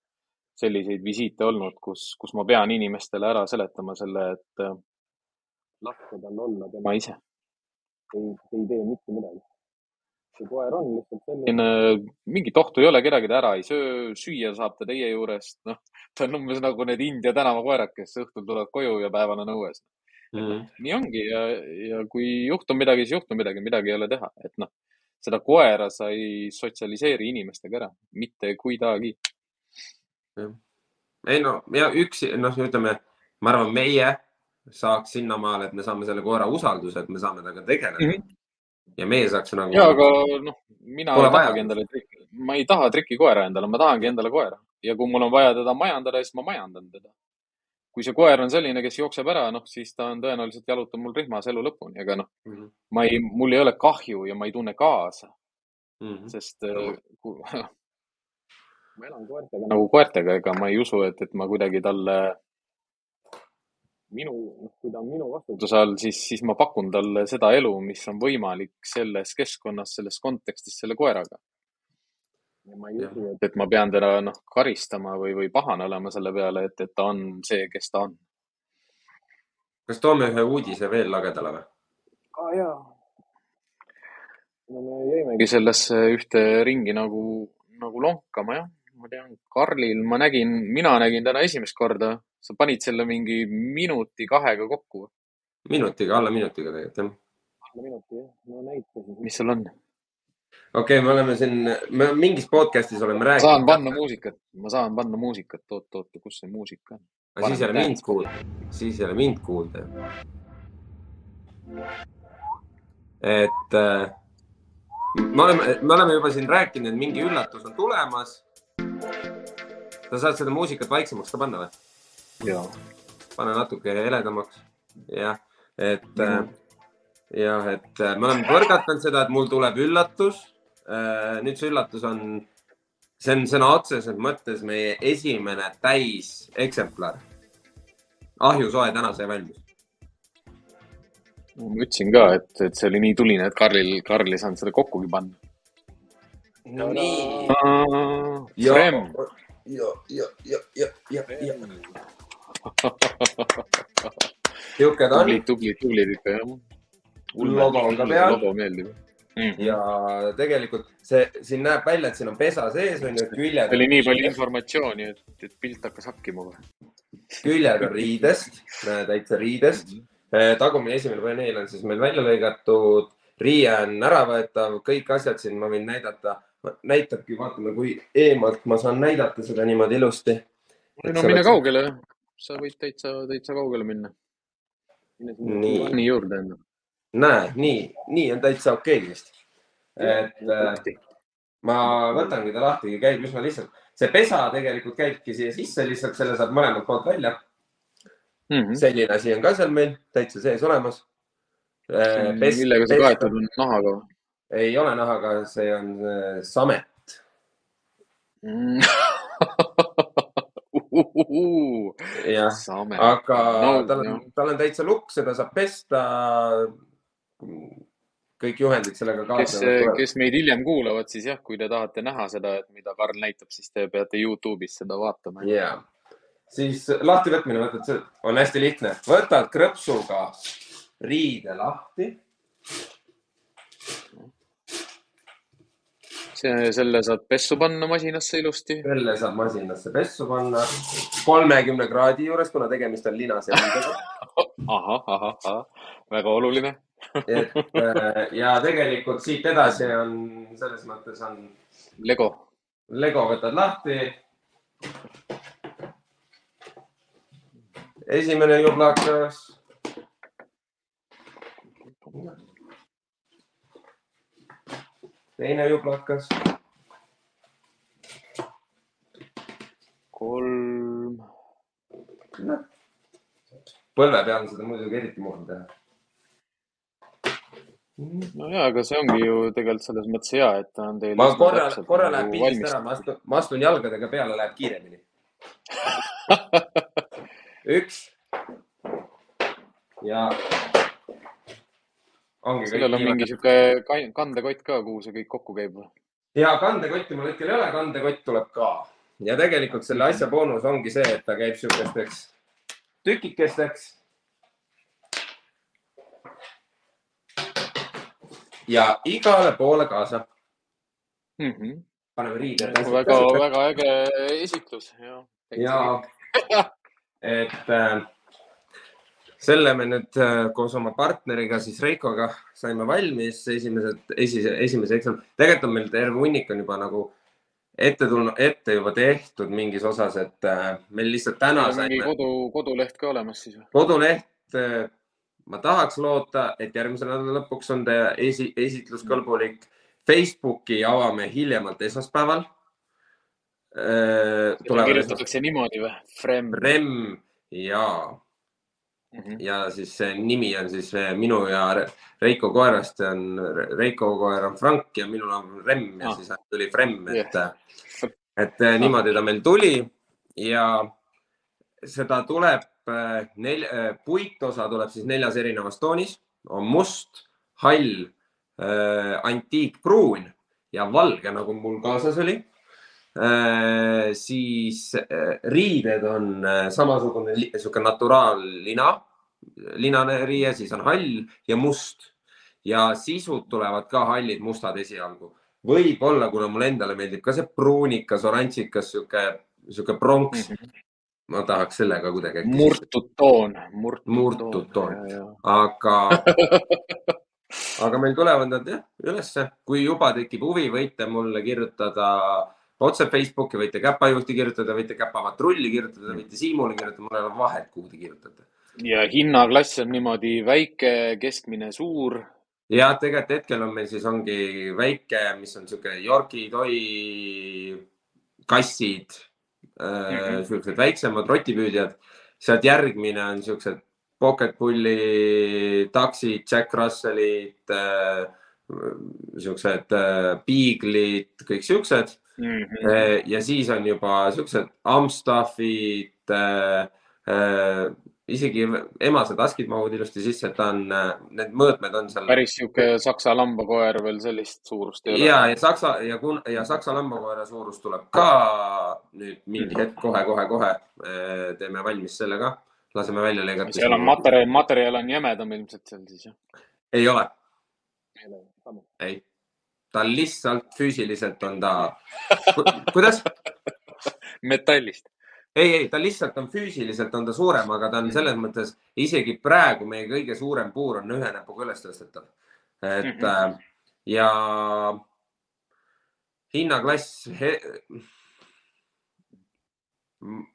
Speaker 1: selliseid visiite olnud, kus, kus ma pean inimestele ära seletama selle, et äh, laske tal olla tema ise. ei, ei tee mitte midagi. see koer on lihtsalt selline, mingit ohtu ei ole, kedagi ta ära ei söö, süüa saab ta teie juurest, noh, ta on umbes nagu need India tänavakoerad, kes õhtul tulevad koju ja päeval on õues mm. -hmm. nii ongi ja, ja kui juhtub midagi, siis juhtub midagi, midagi ei ole teha, et noh seda koera sa ei sotsialiseeri inimestega ära, mitte kuidagi.
Speaker 2: ei no ja üks, noh, ütleme, ma arvan, meie saaks sinnamaale, et me saame selle koera usalduse, et me saame temaga tegeleda mm. -hmm. ja meie saaks nagu.
Speaker 1: ja, aga noh, mina ei tahagi endale trikki, ma ei taha trikikoera endale, ma tahangi endale koera ja kui mul on vaja teda majandada, siis ma majandan teda kui see koer on selline, kes jookseb ära, noh, siis ta on tõenäoliselt jalutab mul rihmas elu lõpuni, aga noh mm -hmm., ma ei, mul ei ole kahju ja ma ei tunne kaasa mm. -hmm. sest äh, kui, ma elan koertega nagu koertega, ega ma ei usu, et, et ma kuidagi talle, minu, noh, kui ta on minu vastutuse all, siis, siis ma pakun talle seda elu, mis on võimalik selles keskkonnas, selles kontekstis selle koeraga ma ei usu, et, et ma pean teda noh, karistama või, või pahane olema selle peale, et, et ta on see, kes ta on.
Speaker 2: kas toome ühe uudise veel lagedale või?
Speaker 1: aa ah, jaa. no me jäimegi sellesse ühte ringi nagu, nagu lonkama jah. ma tean, Karlil ma nägin, mina nägin täna esimest korda. sa panid selle mingi minuti kahega kokku?
Speaker 2: minutiga, alla minutiga tegelikult jah.
Speaker 1: alla minuti jah, no näita siis, mis seal on
Speaker 2: okei okay,, me oleme siin, me mingis podcast'is oleme rääkinud.
Speaker 1: saan panna muusikat, ma saan panna muusikat, oot, oot, kus see muusika on?
Speaker 2: siis ei ole mind kuulda, siis ei ole mind kuulda. et äh, me oleme, me oleme juba siin rääkinud, et mingi üllatus on tulemas. sa saad seda muusikat vaiksemaks ka panna või?
Speaker 1: ja,
Speaker 2: pane natuke heledamaks. jah, et
Speaker 1: Mhm.
Speaker 2: jah, et äh, me oleme põrgatanud seda, et mul tuleb üllatus. Nüüd see üllatus on, see on sõna otseses mõttes meie esimene täiseksemplar. ahjusoe täna sai valmis.
Speaker 1: ma ütlesin ka, et, et see oli nii tuline, et Karlil, Karl ei saanud seda kokkugi panna.
Speaker 2: nii.
Speaker 1: ja,
Speaker 2: ja, ja, ja, ja, ja, ja. sihuke ta on
Speaker 1: tublid, tublid, tublid ikka jah.
Speaker 2: Logo on ka peal.
Speaker 1: logo meeldib mm..
Speaker 2: ja tegelikult see siin näeb välja, et siin on pesa sees on ju, küljed.
Speaker 1: oli nii palju informatsiooni, et, et pilt hakkas hakkima kohe.
Speaker 2: küljed on riidest, täitsa riidest. tagumine esimene paneel on siis meil välja lõigatud, riie on äravõetav, kõik asjad siin ma võin näidata. näitabki, vaatame, kui eemalt ma saan näidata seda niimoodi ilusti.
Speaker 1: no mine kaugele, sa võid täitsa, täitsa kaugele minna.
Speaker 2: Nii.
Speaker 1: nii juurde enda.
Speaker 2: näe, nii, nii on täitsa okei vist. et äh, ma võtangi ta lahti, käib üsna lihtsalt. see pesa tegelikult käibki siia sisse lihtsalt, selle saab mõlemalt poolt välja.
Speaker 1: Mhm.
Speaker 2: selline asi on ka seal meil täitsa sees olemas.
Speaker 1: millega see kaetud on, nahaga või?
Speaker 2: ei ole nahaga, see on äh, samet.
Speaker 1: Mm.
Speaker 2: jah, aga
Speaker 1: No,
Speaker 2: tal on, tal on täitsa lukk, seda saab pesta. Kõik juhendid sellega
Speaker 1: kes,
Speaker 2: kaasnevad.
Speaker 1: kes meid hiljem kuulavad, siis jah, kui te tahate näha seda, et mida Karl näitab, siis te peate Youtube'is seda vaatama.
Speaker 2: ja, siis lahtivõtmine, võtad, on hästi lihtne, võtad krõpsuga riide lahti
Speaker 1: see, selle saad pessu panna masinasse ilusti.
Speaker 2: selle saab masinasse pessu panna kolmekümne kraadi juures, kuna tegemist on linase riidega.
Speaker 1: ahah, ahah, ahah, väga oluline.
Speaker 2: Et äh, ja tegelikult siit edasi on selles mõttes on
Speaker 1: Lego.
Speaker 2: Lego võtad lahti. esimene jublakas. teine jublakas,
Speaker 1: kolm.
Speaker 2: põlve peal on seda muidugi eriti mugav teha.
Speaker 1: No ja, aga see ongi ju tegelikult selles mõttes hea, et ta on teil.
Speaker 2: ma korra, korra läheb pildist ära, ma astun, ma astun jalgadega peale, läheb kiiremini. üks. ja.
Speaker 1: sellel on mingi sihuke kandekott ka, kuhu see kõik kokku käib või?
Speaker 2: ja kandekotti mul hetkel ei ole, kandekott tuleb ka ja tegelikult selle asja boonus ongi see, et ta käib siukesteks tükikesteks. Ja igale poole kaasa
Speaker 1: mm. -hmm.
Speaker 2: paneme riided.
Speaker 1: väga, väga äge esitlus, jah.
Speaker 2: ja et äh, selle me nüüd äh, koos oma partneriga siis Reikoga saime valmis esimesed, esimese, esimese eksami. tegelikult on meil terve hunnik on juba nagu ette tulnud, ette juba tehtud mingis osas, et äh, meil lihtsalt täna
Speaker 1: mingi kodu, koduleht ka olemas siis või?
Speaker 2: koduleht. Ma tahaks loota, et järgmise nädala lõpuks on ta esi, esitluskõlbulik. Facebooki avame hiljemalt esmaspäeval.
Speaker 1: seda kirjutatakse niimoodi või? Frem.
Speaker 2: Rem ja
Speaker 1: Mhm.
Speaker 2: ja siis see nimi on siis minu ja Re- Reiko koerast, on, Reiko koer on Frank ja minul on Rem ja
Speaker 1: Ah.
Speaker 2: siis tuli Frem, et
Speaker 1: Jah.,
Speaker 2: et eh, niimoodi ta meil tuli ja seda tuleb nel-, puitosa tuleb siis neljas erinevas toonis, on must, hall, antiikpruun ja valge, nagu mul kaasas oli. siis riided on samasugune sihuke naturaallina, linane riie, siis on hall ja must ja sisud tulevad ka hallid, mustad esialgu. võib-olla, kuna mulle endale meeldib ka see pruunikas, oranžikas, sihuke, sihuke pronks, ma tahaks sellega kuidagi.
Speaker 1: murtud toon, murtud,
Speaker 2: Murtud toon.. aga, aga meil tulevad nad jah ülesse, kui juba tekib huvi, võite mulle kirjutada otse Facebooki, võite käpajuhti kirjutada, võite käpapatrulli kirjutada, võite Siimule kirjutada, mul ei ole vahet, kuhu te kirjutate.
Speaker 1: ja hinnaklass on niimoodi väike, keskmine, suur.
Speaker 2: ja tegelikult hetkel on meil siis ongi väike, mis on sihuke Yorki toi kassid, mm -hmm. siuksed väiksemad rotipüüdjad. sealt järgmine on siuksed Pocket Bulli, taksid, Jack Russellid äh,, siuksed äh, kõik siuksed mm. -hmm. ja siis on juba siuksed Amstaffid isegi emased askid mahuvad ilusti sisse, et ta on, need mõõtmed on seal.
Speaker 1: päris sihuke saksa lambakoer veel sellist suurust
Speaker 2: ei ole. ja, ja saksa ja, ja saksa lambakoera suurus tuleb ka nüüd mingi hetk kohe-kohe-kohe. Teeme valmis selle ka, laseme välja lõigata.
Speaker 1: seal on materjal, materjal on jämedam ilmselt seal siis jah?
Speaker 2: ei ole. ei, ta lihtsalt füüsiliselt on ta kuidas
Speaker 1: metallist
Speaker 2: ei, ei, ta lihtsalt on füüsiliselt on ta suurem, aga ta on selles mõttes isegi praegu meie kõige suurem puur on ühe näpuga üles tõstetav. et mm -hmm. ja hinnaklass he...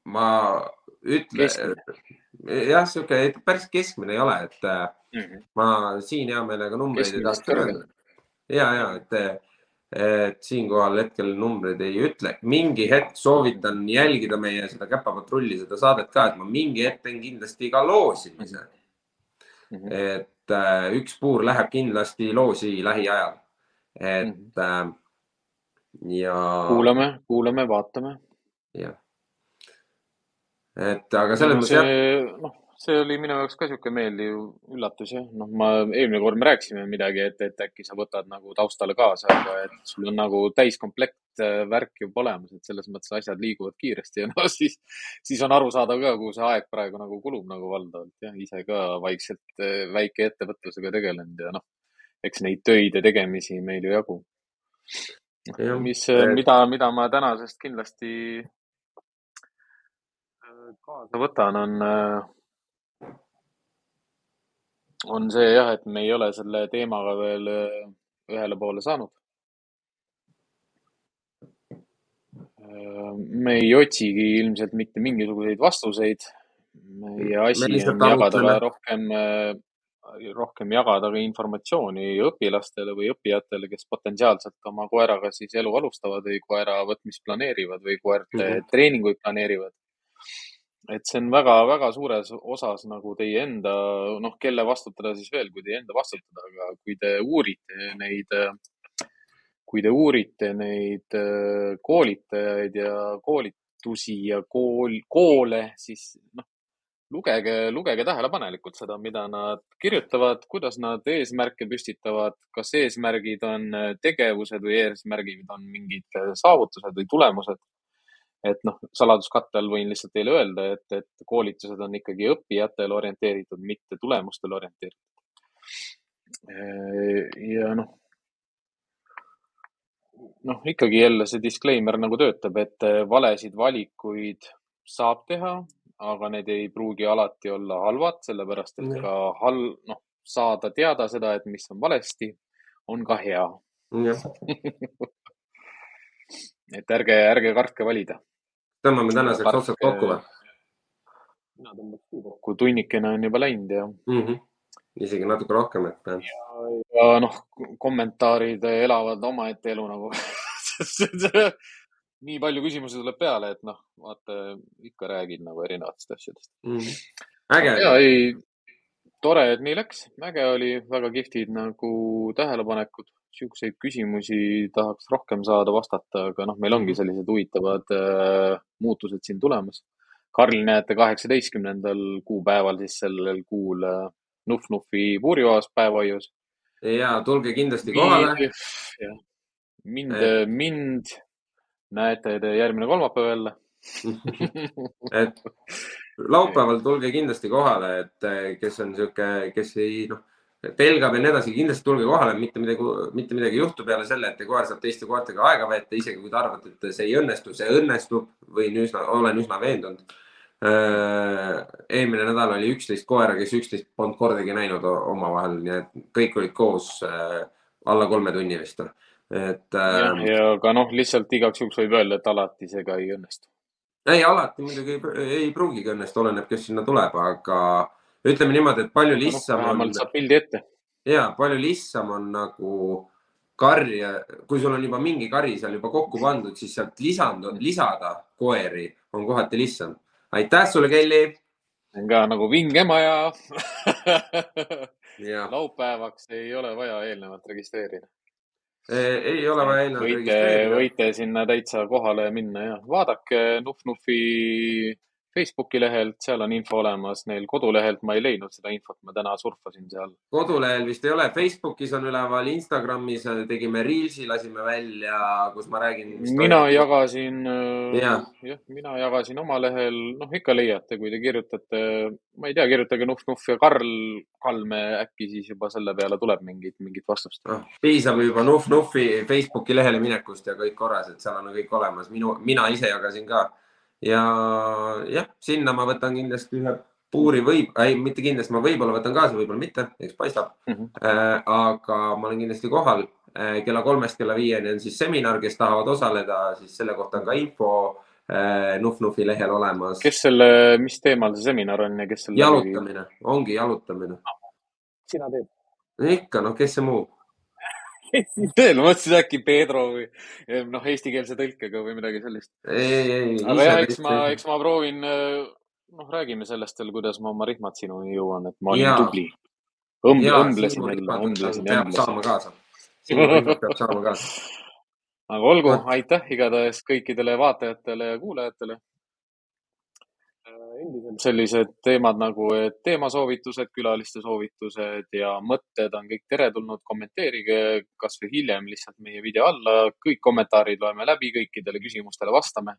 Speaker 2: ma ütlen, jah, sihuke päris keskmine ei ole, et mm -hmm. ma siin hea meelega numbreid ei tahaks kõrvaldada. ja, ja et et siinkohal hetkel numbreid ei ütle. mingi hetk soovitan jälgida meie seda Käpapatrulli, seda saadet ka, et ma mingi hetk teen kindlasti ka loosimise mm. -hmm. et äh, üks puur läheb kindlasti loosi lähiajal. et -hmm. äh, ja.
Speaker 1: kuulame, kuulame, vaatame.
Speaker 2: jah. et aga selles mõttes jah.
Speaker 1: noh see oli minu jaoks ka sihuke meeldiv üllatus jah, noh, ma eelmine kord me rääkisime midagi, et, et äkki sa võtad nagu taustale kaasa, aga et sul on nagu täiskomplekt äh, värk juba olemas, et selles mõttes asjad liiguvad kiiresti ja no siis, siis on arusaadav ka, kuhu see aeg praegu nagu kulub nagu valdavalt jah, ise ka vaikselt äh, väikeettevõtlusega tegelenud ja noh, eks neid töid ja tegemisi meil ju jagu. mis, mida, mida ma tänasest kindlasti äh, kaasa võtan, on on see jah, et me ei ole selle teemaga veel äh, ühele poole saanud. Äh, me ei otsigi ilmselt mitte mingisuguseid vastuseid. meie asi on jagada ka rohkem, äh, rohkem jagada ka informatsiooni õpilastele või õppijatele, kes potentsiaalselt oma koeraga siis elu alustavad või koera võtmist planeerivad või koerte mm -hmm. treeninguid planeerivad et see on väga-väga suures osas nagu teie enda, noh, kelle vastutada siis veel, kui teie enda vastutada, aga kui te uurite neid, kui te uurite neid äh, koolitajaid ja koolitusi ja kool, koole, siis noh, lugege, lugege tähelepanelikult seda, mida nad kirjutavad, kuidas nad eesmärke püstitavad, kas eesmärgid on tegevused või eesmärgid on mingid saavutused või tulemused et noh, saladuskatte all võin lihtsalt teile öelda, et, et koolitused on ikkagi õppijatele orienteeritud, mitte tulemustele orienteeritud. ja noh, noh, ikkagi jälle see disclaimer nagu töötab, et valesid valikuid saab teha, aga need ei pruugi alati olla halvad, sellepärast et ka hal-, noh, saada teada seda, et mis on valesti, on ka hea. et ärge, ärge kartke valida
Speaker 2: tõmbame tänaseks otsad kokku või?
Speaker 1: mina tõmbaks küll kokku, tunnikene on juba läinud ja mm.
Speaker 2: -hmm. isegi natuke rohkem, et.
Speaker 1: ja, ja noh, kommentaarid elavad omaette elu nagu nii palju küsimusi tuleb peale, et noh, vaata ikka räägid nagu erinevatest asjadest mm. -hmm.
Speaker 2: äge.
Speaker 1: ja ei, tore, et nii läks, äge oli, väga kihvtid nagu tähelepanekud siukseid küsimusi tahaks rohkem saada vastata, aga noh, meil ongi mhm. sellised huvitavad äh, muutused siin tulemas. Karl näete kaheksateistkümnendal kuupäeval siis sellel kuul äh, Nuf-Nufi puurjoas päevahoius.
Speaker 2: ja tulge kindlasti kohale.
Speaker 1: mind, mind näete te järgmine kolmapäev jälle
Speaker 2: et laupäeval tulge kindlasti kohale, et kes on sihuke, kes ei noh pelgab ja nii edasi, kindlasti tulge kohale, mitte midagi, mitte midagi ei juhtu peale selle, et koer saab teiste koertega aega veeta, isegi kui te arvate, et see ei õnnestu, see õnnestub, võin üsna, olen üsna veendunud. Äh, eelmine nädal oli üksteist koera, kes üksteist polnud kordagi näinud omavahel, nii et kõik olid koos äh, alla kolme tunni vist. et.
Speaker 1: ja, äh, ja aga noh, lihtsalt igaks juhuks võib öelda, et alati see ka ei õnnestu.
Speaker 2: ei, alati muidugi ei, ei pruugigi õnnestu, oleneb, kes sinna tuleb, aga ütleme niimoodi, et palju lihtsam
Speaker 1: no,. vähemalt saab pildi ette.
Speaker 2: ja palju lihtsam on nagu karja, kui sul on juba mingi kari seal juba kokku pandud, siis sealt lisand, lisada koeri on kohati lihtsam. aitäh sulle, Kelly!
Speaker 1: ka nagu Vingemaja
Speaker 2: ja
Speaker 1: laupäevaks ei ole vaja eelnevalt registreerida.
Speaker 2: ei ole vaja eelnevalt
Speaker 1: võite,
Speaker 2: registreerida.
Speaker 1: võite sinna täitsa kohale minna ja vaadake Nuf-Nufi Facebooki lehelt, seal on info olemas, neil kodulehelt ma ei leidnud seda infot, ma täna surfasin seal.
Speaker 2: kodulehel vist ei ole, Facebookis on üleval, Instagramis tegime Reelsi, lasime välja, kus ma räägin.
Speaker 1: mina. jagasin,
Speaker 2: Jah.
Speaker 1: jah, mina jagasin oma lehel, noh ikka leiate, kui te kirjutate, ma ei tea, kirjutage Nuf-Nuf ja Karl Kalme, äkki siis juba selle peale tuleb mingit, mingit vastust.
Speaker 2: noh, piisab juba Nuf-Nufi Facebooki lehele minekust ja kõik korras, et seal on kõik olemas, minu, mina ise jagasin ka. Ja jah, sinna ma võtan kindlasti ühe puuri või, ei, mitte kindlasti, ma võib-olla võtan kaasa, võib-olla mitte, eks paistab.
Speaker 1: Mhm.
Speaker 2: aga ma olen kindlasti kohal. kella kolmest kella viieni on siis seminar, kes tahavad osaleda, siis selle kohta on ka info eh, Nuf-Nufi lehel olemas.
Speaker 1: kes selle, mis teemal see seminar on ja kes selle?
Speaker 2: jalutamine, ongi jalutamine.
Speaker 1: sina teed?
Speaker 2: ikka, noh, kes see muu.
Speaker 1: veel, ma mõtlesin äkki Pedro või noh, eestikeelse tõlkega või midagi sellist.
Speaker 2: ei, ei,
Speaker 1: aga jah, eks ma, eks ma proovin, noh, räägime sellest veel, kuidas ma oma rihmad sinuni jõuan, et ma olin
Speaker 2: Jaa.
Speaker 1: tubli. õmblesin jälle, õmblesin ja
Speaker 2: peab saama
Speaker 1: õmblesin.
Speaker 2: kaasa. sinu rihmad peab saama kaasa.
Speaker 1: aga olgu aitäh igatahes kõikidele vaatajatele ja kuulajatele. Endiselt sellised teemad nagu teemasoovitused, külaliste soovitused ja mõtted on kõik teretulnud, kommenteerige kasvõi hiljem lihtsalt meie video alla, kõik kommentaarid loeme läbi, kõikidele küsimustele vastame.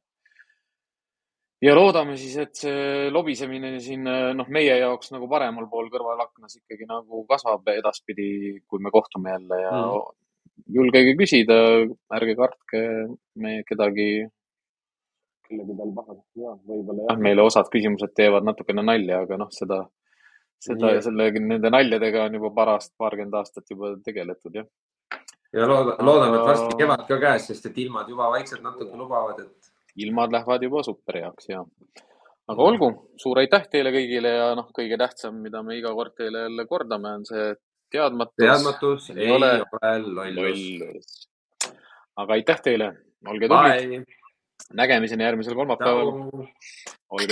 Speaker 1: ja loodame siis, et see lobisemine siin noh, meie jaoks nagu paremal pool kõrvalaknas ikkagi nagu kasvab edaspidi, kui me kohtume jälle ja
Speaker 2: mm.
Speaker 1: julgege küsida, ärge kartke me kedagi kellegi peal pahasti ja võib-olla jah, meile osad küsimused teevad natukene nalja, aga noh, seda, seda ja selle, nende naljadega on juba parast paarkümmend aastat juba tegeletud jah.
Speaker 2: ja looda-, loodame, et varsti kevad ka käes, sest et ilmad juba vaikselt natuke lubavad, et
Speaker 1: ilmad lähevad juba super heaks ja. aga olgu, suur aitäh teile kõigile ja noh, kõige tähtsam, mida me iga kord teile jälle kordame, on see teadmatus.
Speaker 2: teadmatus
Speaker 1: ei
Speaker 2: ei
Speaker 1: ole
Speaker 2: ole lollus.
Speaker 1: lollus. aga aitäh teile, olge tublid. Nägemiseni järgmisel kolmapäeval, olge